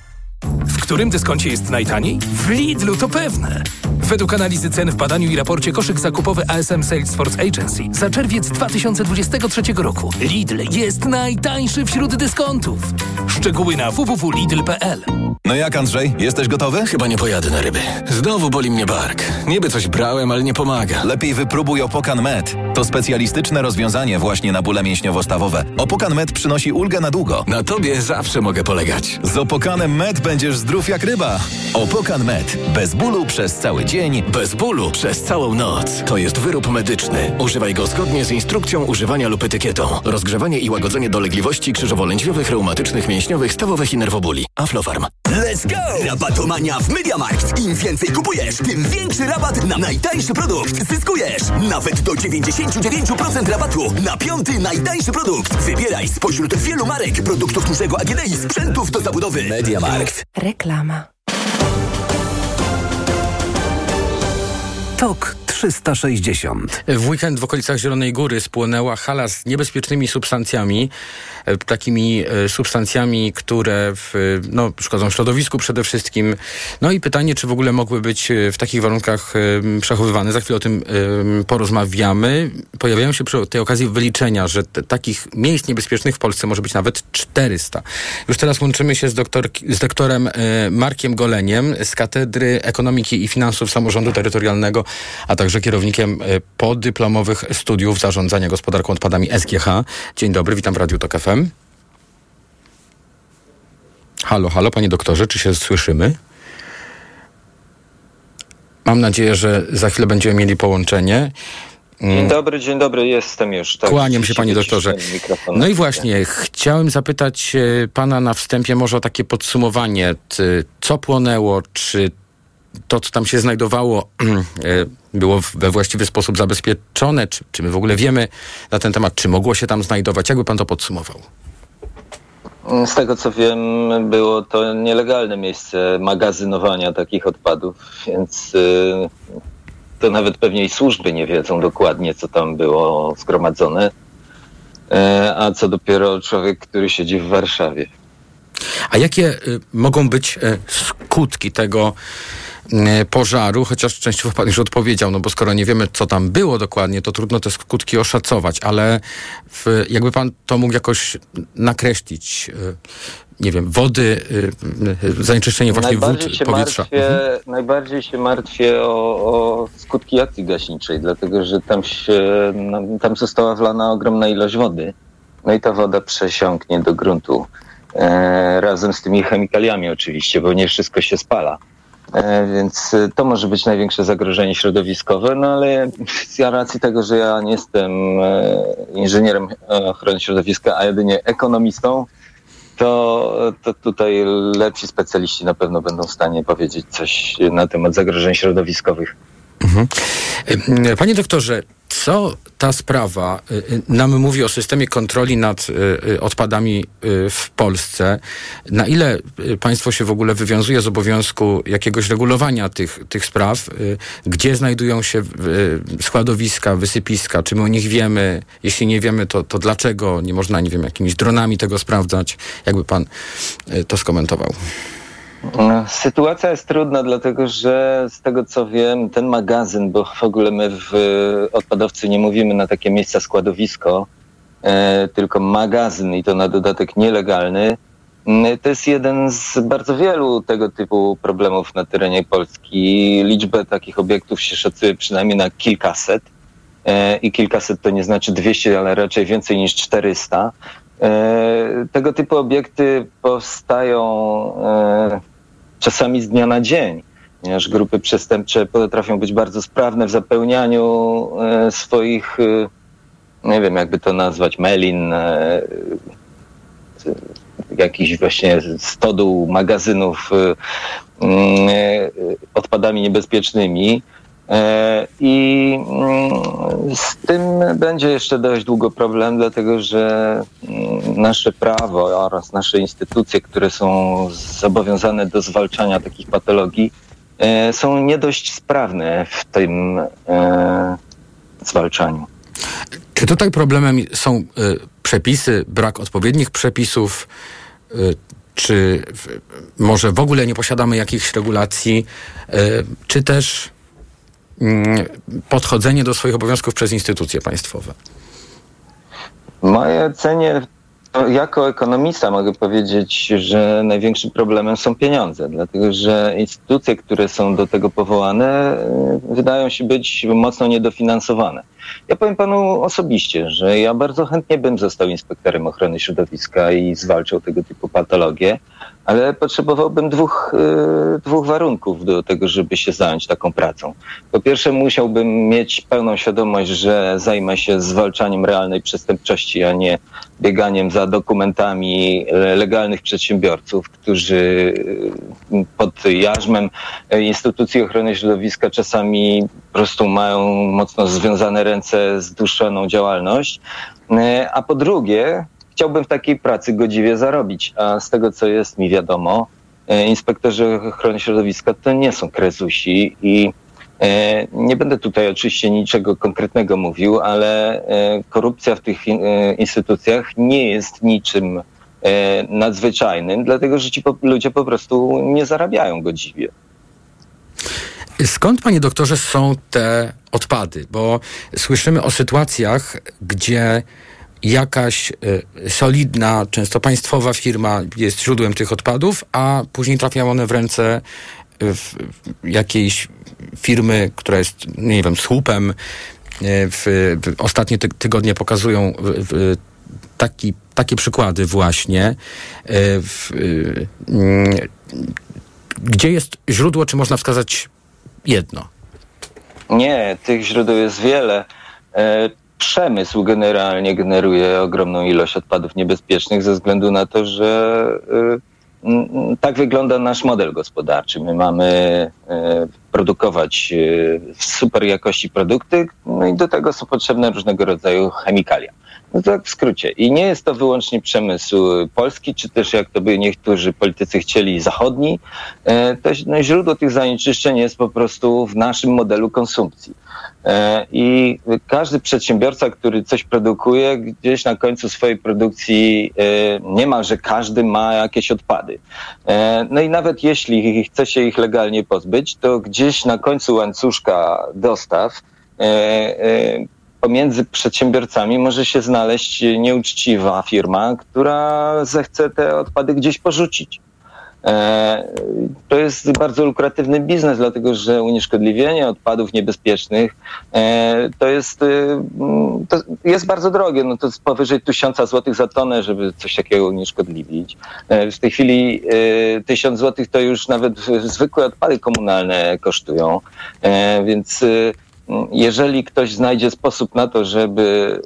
W którym dyskoncie jest najtaniej? W Lidlu, to pewne. Według analizy cen w badaniu i raporcie koszyk zakupowy ASM Salesforce Agency za czerwiec 2023 roku Lidl jest najtańszy wśród dyskontów. Szczegóły na www.lidl.pl No jak Andrzej, jesteś gotowy? Chyba nie pojadę na ryby. Znowu boli mnie bark. Niby coś brałem, ale nie pomaga. Lepiej wypróbuj Opokan Med. To specjalistyczne rozwiązanie właśnie na bóle mięśniowo-stawowe. Opokan Med przynosi ulgę na długo. Na tobie zawsze mogę polegać. Z Opokanem Med będziesz zdrów jak ryba. Opokan Med. Bez bólu przez cały dzień. Bez bólu przez całą noc. To jest wyrób medyczny. Używaj go zgodnie z instrukcją używania lub etykietą. Rozgrzewanie i łagodzenie dolegliwości krzyżowo-lędźwiowych, reumatycznych, mięśniowych, stawowych i nerwobóli. Aflofarm. Let's go! Rabatomania w MediaMarkt. Im więcej kupujesz, tym większy rabat na najtańszy produkt. Zyskujesz nawet do 99% rabatu na piąty najtańszy produkt. Wybieraj spośród wielu marek, produktów dużego AGD i sprzętów do zabudowy. MediaMarkt. Reklama. TOK 360. W weekend w okolicach Zielonej Góry spłonęła hala z niebezpiecznymi substancjami, e, takimi e, substancjami, które w, no, szkodzą środowisku przede wszystkim. No i pytanie, czy w ogóle mogły być e, w takich warunkach e, przechowywane. Za chwilę o tym e, porozmawiamy. Pojawiają się przy tej okazji wyliczenia, że te, takich miejsc niebezpiecznych w Polsce może być nawet 400. Już teraz łączymy się z, doktor, z doktorem e, Markiem Goleniem z Katedry Ekonomiki i Finansów Samorządu Terytorialnego, a także kierownikiem y, podyplomowych studiów zarządzania gospodarką odpadami SGH. Dzień dobry, witam w Radiu Tok FM. Halo, halo, panie doktorze, czy się słyszymy? Mam nadzieję, że za chwilę będziemy mieli połączenie. Dzień dobry, dzień dobry, jestem już. Tak, Kłaniam się, panie doktorze. No i właśnie, chciałem zapytać e, pana na wstępie może o takie podsumowanie, co płonęło, czy to, co tam się znajdowało, <clears throat> e, było we właściwy sposób zabezpieczone, czy, czy my w ogóle wiemy na ten temat, czy mogło się tam znajdować? Jakby pan to podsumował? Z tego co wiem, było to nielegalne miejsce magazynowania takich odpadów, więc y, to nawet pewnie i służby nie wiedzą dokładnie, co tam było zgromadzone. E, a co dopiero człowiek, który siedzi w Warszawie. A jakie y, mogą być y, skutki tego pożaru, chociaż częściowo pan już odpowiedział, no bo skoro nie wiemy, co tam było dokładnie, to trudno te skutki oszacować, ale w, jakby pan to mógł jakoś nakreślić, nie wiem, wody, zanieczyszczenie właśnie wód, powietrza. Martwię, mhm. Najbardziej się martwię o, o skutki akcji gaśniczej, dlatego że tam, się, no, tam została wlana ogromna ilość wody. No i ta woda przesiąknie do gruntu. E, razem z tymi chemikaliami oczywiście, bo nie wszystko się spala. E, więc to może być największe zagrożenie środowiskowe, no ale z racji tego, że ja nie jestem e, inżynierem ochrony środowiska, a jedynie ekonomistą, to, to tutaj lepsi specjaliści na pewno będą w stanie powiedzieć coś na temat zagrożeń środowiskowych. Mhm. Panie doktorze, co ta sprawa y, y, nam mówi o systemie kontroli nad odpadami w Polsce? Na ile państwo się w ogóle wywiązuje z obowiązku jakiegoś regulowania tych, tych spraw? Gdzie znajdują się składowiska, wysypiska? Czy my o nich wiemy? Jeśli nie wiemy, to, to dlaczego nie można, nie wiem, jakimiś dronami tego sprawdzać? Jakby pan to skomentował? No, sytuacja jest trudna, dlatego że z tego co wiem, ten magazyn, bo w ogóle my w odpadowcy nie mówimy na takie miejsca składowisko, e, tylko magazyn i to na dodatek nielegalny, to jest jeden z bardzo wielu tego typu problemów na terenie Polski. Liczbę takich obiektów się szacuje przynajmniej na kilkaset. E, I kilkaset to nie znaczy 200, ale raczej więcej niż 400. E, tego typu obiekty powstają czasami z dnia na dzień, ponieważ grupy przestępcze potrafią być bardzo sprawne w zapełnianiu e, swoich, e, nie wiem jakby to nazwać, melin, e, jakichś właśnie stodół, magazynów odpadami niebezpiecznymi. I mm, z tym będzie jeszcze dość długo problem, dlatego że mm, nasze prawo oraz nasze instytucje, które są zobowiązane do zwalczania takich patologii, e, są nie dość sprawne w tym e, zwalczaniu. Czy tutaj problemem są e, przepisy, brak odpowiednich przepisów, czy może w ogóle nie posiadamy jakichś regulacji, czy też podchodzenie do swoich obowiązków przez instytucje państwowe? W mojej ocenie jako ekonomista mogę powiedzieć, że największym problemem są pieniądze, dlatego że instytucje, które są do tego powołane, y, wydają się być mocno niedofinansowane. Ja powiem panu osobiście, że ja bardzo chętnie bym został inspektorem ochrony środowiska i zwalczał tego typu patologie, ale potrzebowałbym dwóch, y, dwóch warunków do tego, żeby się zająć taką pracą. Po pierwsze, musiałbym mieć pełną świadomość, że zajmę się zwalczaniem realnej przestępczości, a nie bieganiem za dokumentami legalnych przedsiębiorców, którzy y, pod jarzmem instytucji ochrony środowiska czasami po prostu mają mocno związane ręce z dłuższoną działalność. Y, a po drugie, chciałbym w takiej pracy godziwie zarobić, a z tego co jest mi wiadomo, e, inspektorzy ochrony środowiska to nie są krezusi i e, nie będę tutaj oczywiście niczego konkretnego mówił, ale e, korupcja w tych instytucjach nie jest niczym nadzwyczajnym, dlatego że ci ludzie po prostu nie zarabiają godziwie. Skąd, panie doktorze, są te odpady? Bo słyszymy o sytuacjach, gdzie jakaś y, solidna, często państwowa firma jest źródłem tych odpadów, a później trafiają one w ręce w jakiejś firmy, która jest, nie wiem, słupem, w, w ostatnie ty, tygodnie pokazują taki, takie przykłady właśnie. W, gdzie jest źródło, czy można wskazać jedno? Nie, tych źródeł jest wiele. Przemysł generalnie generuje ogromną ilość odpadów niebezpiecznych ze względu na to, że e, tak wygląda nasz model gospodarczy. My mamy e, produkować super jakości produkty, no i do tego są potrzebne różnego rodzaju chemikalia. No tak w skrócie. I nie jest to wyłącznie przemysł polski, czy też jak to by niektórzy politycy chcieli, zachodni. E, to no, źródło tych zanieczyszczeń jest po prostu w naszym modelu konsumpcji. E, I każdy przedsiębiorca, który coś produkuje, gdzieś na końcu swojej produkcji e, niemalże każdy ma jakieś odpady. No i nawet jeśli chce się ich legalnie pozbyć, to gdzieś na końcu łańcuszka dostaw pomiędzy przedsiębiorcami może się znaleźć nieuczciwa firma, która zechce te odpady gdzieś porzucić. E, to jest bardzo lukratywny biznes, dlatego że unieszkodliwienie odpadów niebezpiecznych e, to jest, y, to jest bardzo drogie. No to jest powyżej tysiąca złotych za tonę, żeby coś takiego unieszkodliwić. E, w tej chwili tysiąc złotych to już nawet zwykłe odpady komunalne kosztują, więc jeżeli ktoś znajdzie sposób na to, żeby,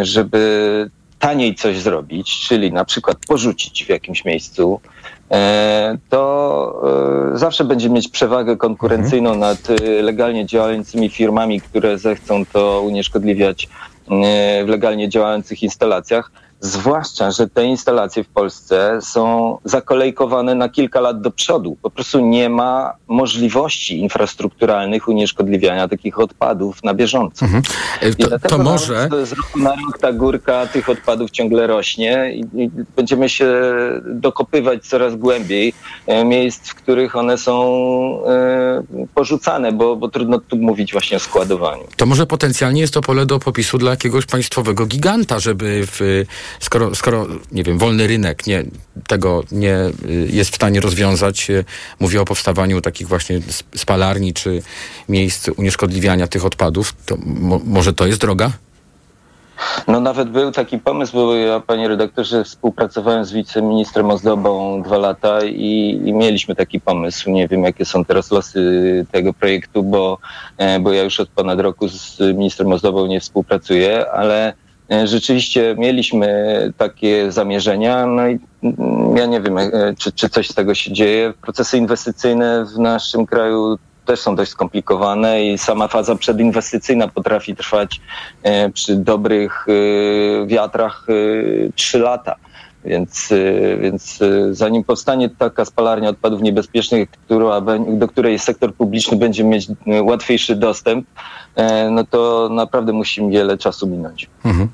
y, żeby taniej coś zrobić, czyli na przykład porzucić w jakimś miejscu, e, to e, zawsze będzie mieć przewagę konkurencyjną mhm. nad y, legalnie działającymi firmami, które zechcą to unieszkodliwiać y, w legalnie działających instalacjach. Zwłaszcza, że te instalacje w Polsce są zakolejkowane na kilka lat do przodu. Po prostu nie ma możliwości infrastrukturalnych unieszkodliwiania takich odpadów na bieżąco. Mhm. To, to może. Z roku na rok ta górka tych odpadów ciągle rośnie i, i będziemy się dokopywać coraz głębiej e, miejsc, w których one są e, porzucane, bo, bo trudno tu mówić właśnie o składowaniu. To może potencjalnie jest to pole do popisu dla jakiegoś państwowego giganta, żeby w skoro, skoro nie wiem, wolny rynek nie, tego nie y, jest w stanie rozwiązać, y, mówię o powstawaniu takich właśnie spalarni czy miejsc unieszkodliwiania tych odpadów, to mo, może to jest droga? No nawet był taki pomysł, bo ja, panie redaktorze, współpracowałem z wiceministrem Ozdobą dwa lata i, i, mieliśmy taki pomysł. Nie wiem, jakie są teraz losy tego projektu, bo, e, bo ja już od ponad roku z ministrem Ozdobą nie współpracuję, ale rzeczywiście mieliśmy takie zamierzenia, no i mm, ja nie wiem, e, czy, czy coś z tego się dzieje. Procesy inwestycyjne w naszym kraju też są dość skomplikowane i sama faza przedinwestycyjna potrafi trwać e, przy dobrych wiatrach trzy lata. Więc, więc zanim powstanie taka spalarnia odpadów niebezpiecznych, która, do której sektor publiczny będzie mieć łatwiejszy dostęp, E, no to naprawdę musi wiele czasu minąć. Mhm.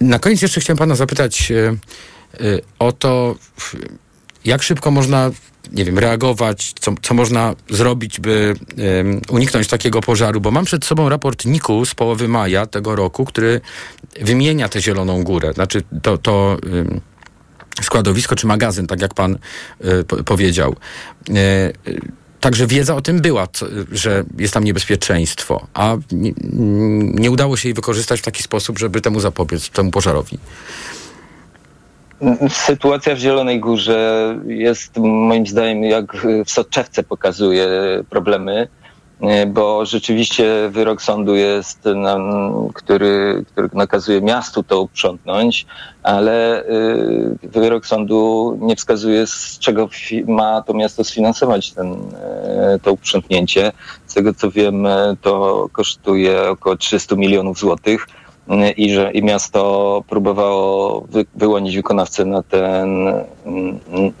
Na koniec jeszcze chciałem pana zapytać e, e, o to, jak szybko można, nie wiem, reagować, co, co można zrobić, by um, uniknąć takiego pożaru, bo mam przed sobą raport NIK-u z połowy maja tego roku, który wymienia tę Zieloną Górę. Znaczy to, to um, składowisko czy magazyn, tak jak pan y, powiedział. Y, Także wiedza o tym była, że jest tam niebezpieczeństwo, a nie, nie udało się jej wykorzystać w taki sposób, żeby temu zapobiec, temu pożarowi. Sytuacja w Zielonej Górze jest moim zdaniem, jak w soczewce pokazuje problemy. E, bo rzeczywiście wyrok sądu jest, który, który nakazuje miastu to uprzątnąć, ale e, wyrok sądu nie wskazuje, z czego ma to miasto sfinansować ten, e, to uprzątnięcie. Z tego co wiem, to kosztuje około 300 milionów złotych i że i miasto próbowało wy, wyłonić wykonawcę na, ten,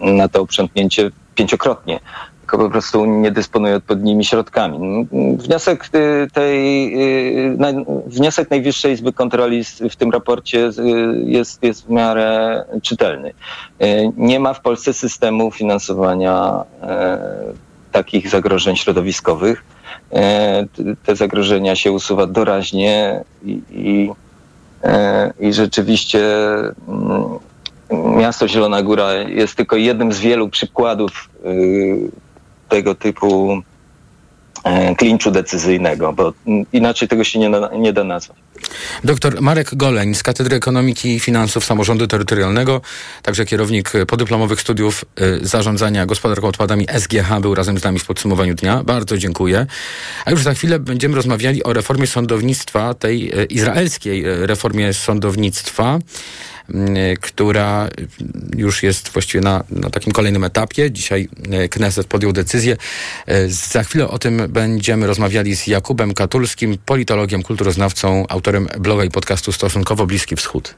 na to uprzątnięcie pięciokrotnie tylko po prostu nie dysponuje odpowiednimi środkami. Wniosek tej, wniosek Najwyższej Izby Kontroli w tym raporcie jest, jest w miarę czytelny. Nie ma w Polsce systemu finansowania e, takich zagrożeń środowiskowych. E, te zagrożenia się usuwa doraźnie i, i, e, i rzeczywiście mm, miasto Zielona Góra jest tylko jednym z wielu przykładów tego typu klinczu decyzyjnego, bo inaczej tego się nie, nie da nazwać. Doktor Marek Goleń z Katedry Ekonomiki i Finansów Samorządu Terytorialnego, także kierownik podyplomowych studiów y, zarządzania gospodarką odpadami SGH był razem z nami w podsumowaniu dnia. Bardzo dziękuję. A już za chwilę będziemy rozmawiali o reformie sądownictwa, tej y, izraelskiej reformie sądownictwa która już jest właściwie na, na takim kolejnym etapie. Dzisiaj Kneset podjął decyzję. Za chwilę o tym będziemy rozmawiali z Jakubem Katulskim, politologiem, kulturoznawcą, autorem bloga i podcastu Stosunkowo Bliski Wschód.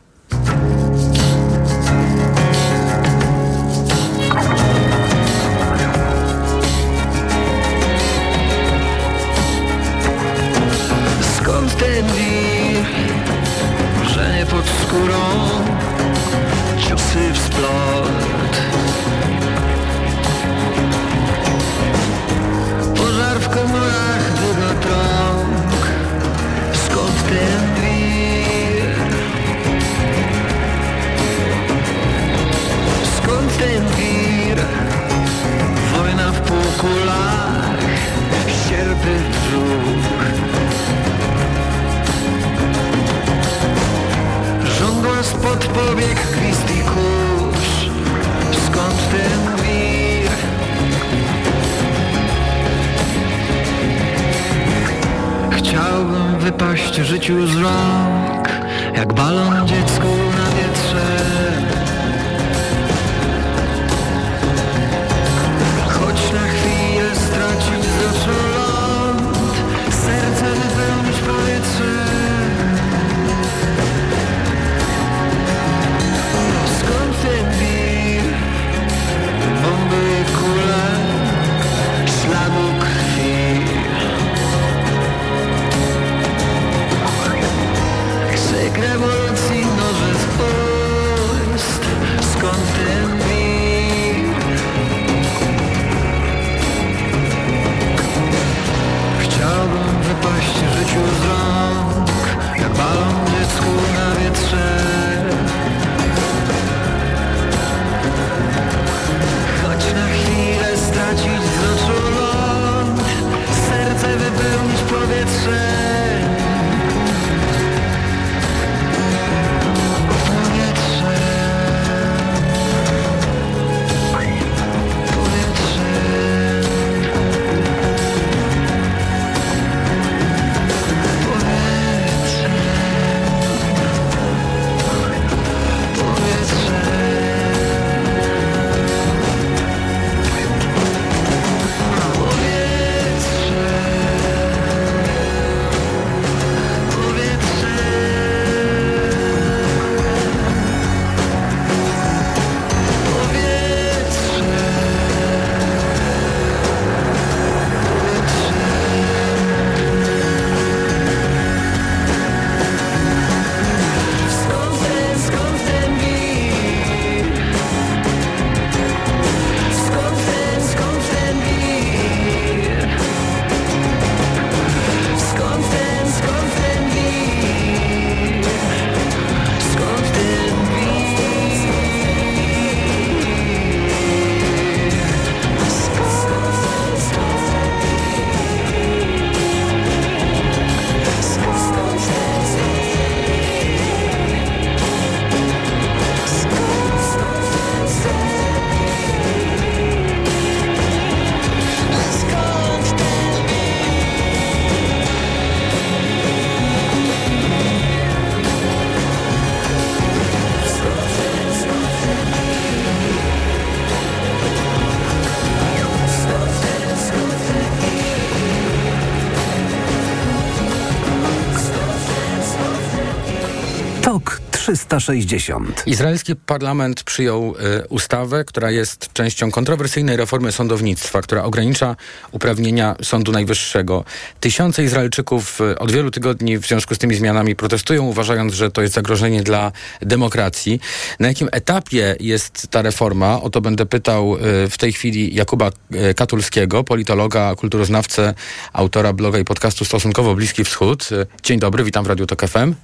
360. Izraelski parlament przyjął y, ustawę, która jest częścią kontrowersyjnej reformy sądownictwa, która ogranicza uprawnienia Sądu Najwyższego. Tysiące Izraelczyków y, od wielu tygodni w związku z tymi zmianami protestują, uważając, że to jest zagrożenie dla demokracji. Na jakim etapie jest ta reforma? O to będę pytał y, w tej chwili Jakuba y, Katulskiego, politologa, kulturoznawcę, autora bloga i podcastu Stosunkowo Bliski Wschód. Y, Dzień dobry, witam w Radiu Tok FM.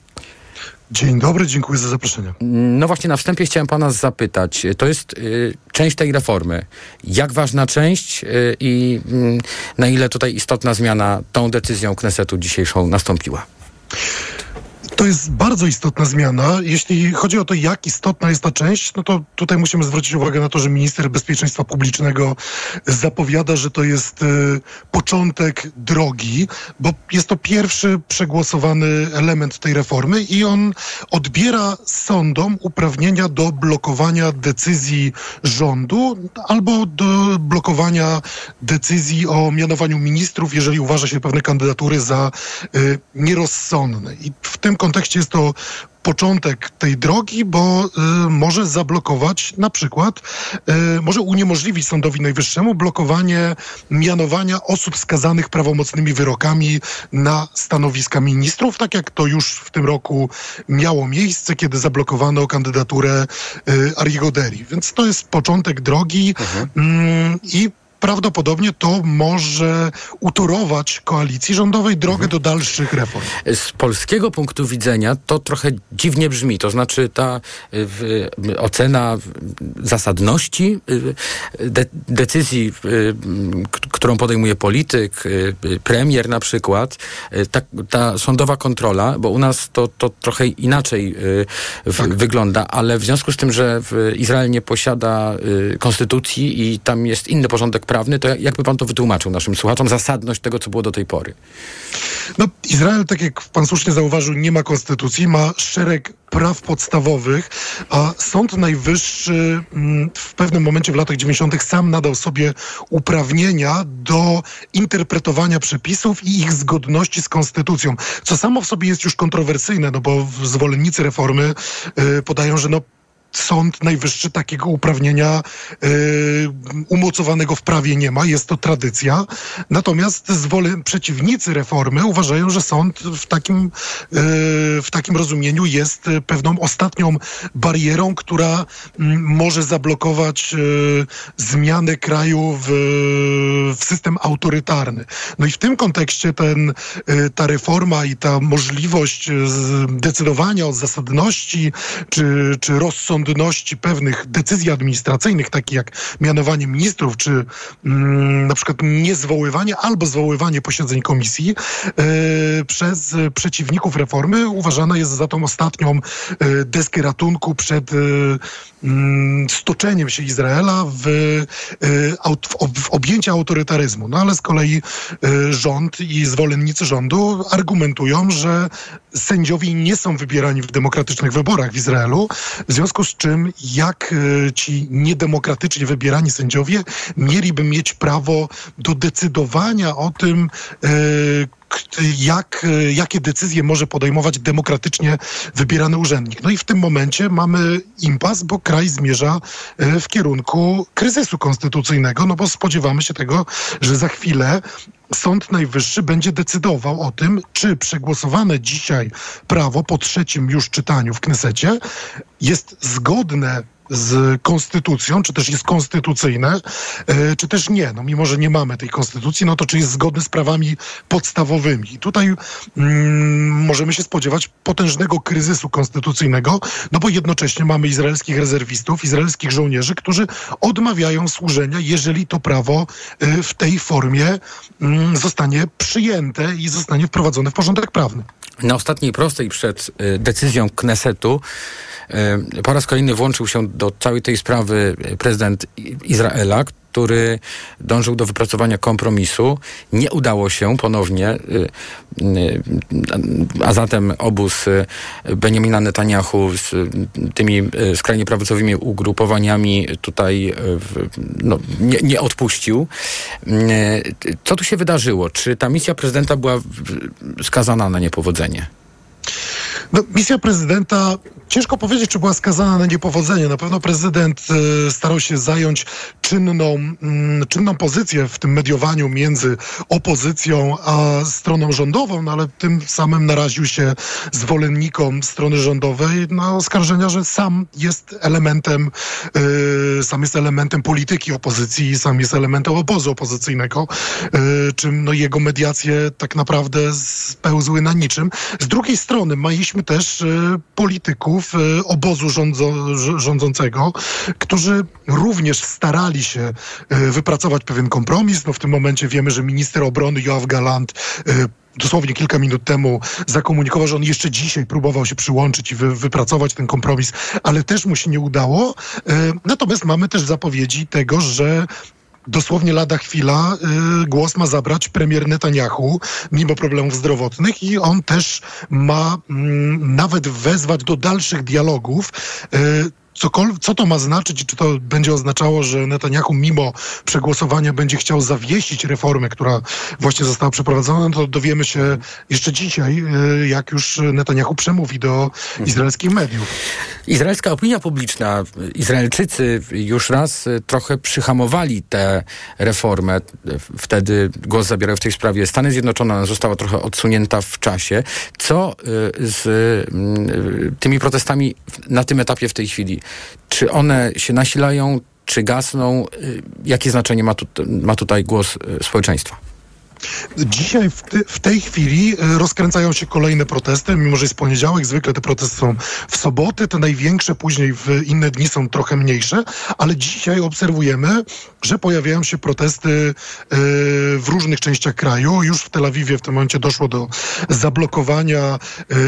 Dzień dobry, dziękuję za zaproszenie. No właśnie na wstępie chciałem pana zapytać, to jest y, część tej reformy. Jak ważna część y, i y, na ile tutaj istotna zmiana tą decyzją Knesetu dzisiejszą nastąpiła? To jest bardzo istotna zmiana. Jeśli chodzi o to, jak istotna jest ta część, no to tutaj musimy zwrócić uwagę na to, że minister bezpieczeństwa publicznego zapowiada, że to jest y, początek drogi, bo jest to pierwszy przegłosowany element tej reformy i on odbiera sądom uprawnienia do blokowania decyzji rządu albo do blokowania decyzji o mianowaniu ministrów, jeżeli uważa się pewne kandydatury za y, nierozsądne. I w tym kontekście jest to początek tej drogi, bo y, może zablokować na przykład, y, może uniemożliwić Sądowi Najwyższemu blokowanie mianowania osób skazanych prawomocnymi wyrokami na stanowiska ministrów, tak jak to już w tym roku miało miejsce, kiedy zablokowano kandydaturę y, Ariego Deri. Więc to jest początek drogi mm, i prawdopodobnie to może utorować koalicji rządowej drogę do dalszych reform. Z polskiego punktu widzenia to trochę dziwnie brzmi. To znaczy ta y, w, ocena zasadności y, de, decyzji, y, którą podejmuje polityk, y, y, premier na przykład, y, ta, ta sądowa kontrola, bo u nas to, to trochę inaczej y, w, wygląda, ale w związku z tym, że w Izrael nie posiada y, konstytucji i tam jest inny porządek prawny, to jakby pan to wytłumaczył naszym słuchaczom, zasadność tego, co było do tej pory? No, Izrael, tak jak pan słusznie zauważył, nie ma konstytucji, ma szereg praw podstawowych, a Sąd Najwyższy mm, w pewnym momencie w latach 90. sam nadał sobie uprawnienia do interpretowania przepisów i ich zgodności z konstytucją, co samo w sobie jest już kontrowersyjne, no bo zwolennicy reformy y, podają, że no Sąd Najwyższy takiego uprawnienia y, umocowanego w prawie nie ma, jest to tradycja. Natomiast zwole, przeciwnicy reformy uważają, że sąd w takim, y, w takim rozumieniu jest pewną ostatnią barierą, która mm, może zablokować y, zmianę kraju w, w system autorytarny. No i w tym kontekście ten, ta reforma i ta możliwość decydowania o zasadności czy, czy rozsądności pewnych decyzji administracyjnych, takich jak mianowanie ministrów, czy mm, na przykład niezwoływanie albo zwoływanie posiedzeń komisji y, przez przeciwników reformy uważana jest za tą ostatnią y, deskę ratunku przed y, mm, stoczeniem się Izraela w, w, ob, w objęcie autorytaryzmu. No ale z kolei rząd i zwolennicy rządu argumentują, że sędziowie nie są wybierani w demokratycznych wyborach w Izraelu, w związku z czym jak y, ci niedemokratycznie wybierani sędziowie mieliby mieć prawo do decydowania o tym, k- jak, y, jakie decyzje może podejmować demokratycznie wybierany urzędnik. No i w tym momencie mamy impas, bo kraj zmierza w kierunku kryzysu konstytucyjnego, no bo spodziewamy się tego, że za chwilę Sąd Najwyższy będzie decydował o tym, czy przegłosowane dzisiaj prawo po trzecim już czytaniu w Knesecie jest zgodne z konstytucją, czy też jest konstytucyjne, e, czy też nie. No mimo, że nie mamy tej konstytucji, no to czy jest zgodne z prawami podstawowymi. I tutaj mm, możemy się spodziewać potężnego kryzysu konstytucyjnego, no bo jednocześnie mamy izraelskich rezerwistów, izraelskich żołnierzy, którzy odmawiają służenia, jeżeli to prawo e, w tej formie mm, zostanie przyjęte i zostanie wprowadzone w porządek prawny. Na ostatniej prostej przed y, decyzją Knesetu y, po raz kolejny włączył się do całej tej sprawy y, prezydent Izraela, który dążył do wypracowania kompromisu. Nie udało się ponownie, y, y, a zatem obóz y, Benjamina Netanyahu z tymi skrajnie prawicowymi ugrupowaniami tutaj no, nie, nie odpuścił. Co tu się wydarzyło? Czy ta misja prezydenta była skazana na niepowodzenie? No, misja prezydenta, ciężko powiedzieć, czy była skazana na niepowodzenie. Na pewno prezydent e, starał się zająć czynną, mm, czynną pozycję w tym mediowaniu między opozycją a stroną rządową, no ale tym samym naraził się zwolennikom strony rządowej na oskarżenia, że sam jest elementem, e, sam jest elementem polityki opozycji, sam jest elementem obozu opozycyjnego, e, czym no, jego mediacje tak naprawdę spełzły na niczym. Z drugiej strony iść mieliśmy też e, polityków e, obozu rządzo, rz- rządzącego, którzy również starali się e, wypracować pewien kompromis. No w tym momencie wiemy, że minister obrony Joachim Galant dosłownie kilka minut temu zakomunikował, że on jeszcze dzisiaj próbował się przyłączyć i wy, wypracować ten kompromis, ale też mu się nie udało. Natomiast mamy też zapowiedzi tego, że dosłownie lada chwila y, głos ma zabrać premier Netanyahu, mimo problemów zdrowotnych i on też ma mm, nawet wezwać do dalszych dialogów. Y, Co to ma znaczyć i czy to będzie oznaczało, że Netanyahu mimo przegłosowania będzie chciał zawiesić reformę, która właśnie została przeprowadzona, no to dowiemy się jeszcze dzisiaj, y, jak już Netanyahu przemówi do izraelskich mediów. Izraelska opinia publiczna, Izraelczycy już raz trochę przyhamowali tę reformę. Wtedy głos zabierały w tej sprawie Stany Zjednoczone, została trochę odsunięta w czasie. Co y, z y, tymi protestami na tym etapie w tej chwili? Czy one się nasilają, czy gasną? Y, Jakie znaczenie ma, tu, ma tutaj głos y, społeczeństwa? Dzisiaj w, ty, w tej chwili e, rozkręcają się kolejne protesty, mimo że jest poniedziałek, zwykle te protesty są w soboty, te największe, później w inne dni są trochę mniejsze, ale dzisiaj obserwujemy, że pojawiają się protesty e, w różnych częściach kraju. Już w Tel Awiwie w tym momencie doszło do zablokowania e,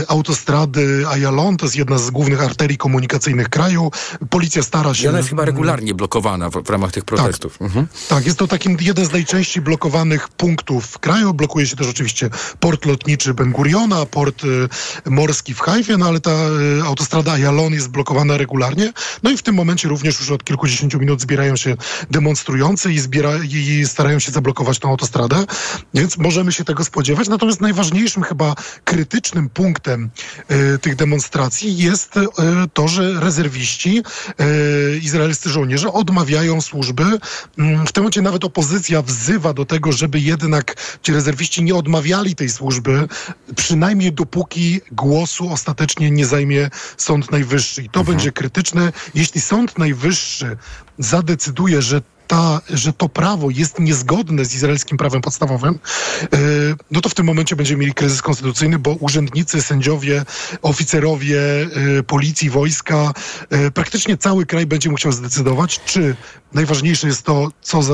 autostrady Ayalon, to jest jedna z głównych arterii komunikacyjnych kraju. Policja stara się... I ona jest chyba regularnie blokowana w, w ramach tych protestów. Mhm. Tak, jest to takim jeden z najczęściej blokowanych punktów w kraju. Blokuje się też oczywiście port lotniczy Ben Guriona, port y, morski w Hajfie, no ale ta y, autostrada Ayalon jest blokowana regularnie. No i w tym momencie również już od kilkudziesięciu minut zbierają się demonstrujący i, zbiera, i starają się zablokować tą autostradę, więc możemy się tego spodziewać. Natomiast najważniejszym chyba krytycznym punktem y, tych demonstracji jest y, to, że rezerwiści, y, izraelscy żołnierze odmawiają służby. Mm, W tym momencie nawet opozycja wzywa do tego, żeby jednak ci rezerwiści nie odmawiali tej służby, przynajmniej dopóki głosu ostatecznie nie zajmie Sąd Najwyższy. I to będzie krytyczne. Jeśli Sąd Najwyższy zadecyduje, że ta, że to prawo jest niezgodne z izraelskim prawem podstawowym, e, no to w tym momencie będziemy mieli kryzys konstytucyjny, bo urzędnicy, sędziowie, oficerowie e, policji, wojska, e, praktycznie cały kraj będzie musiał zdecydować, czy najważniejsze jest to, co za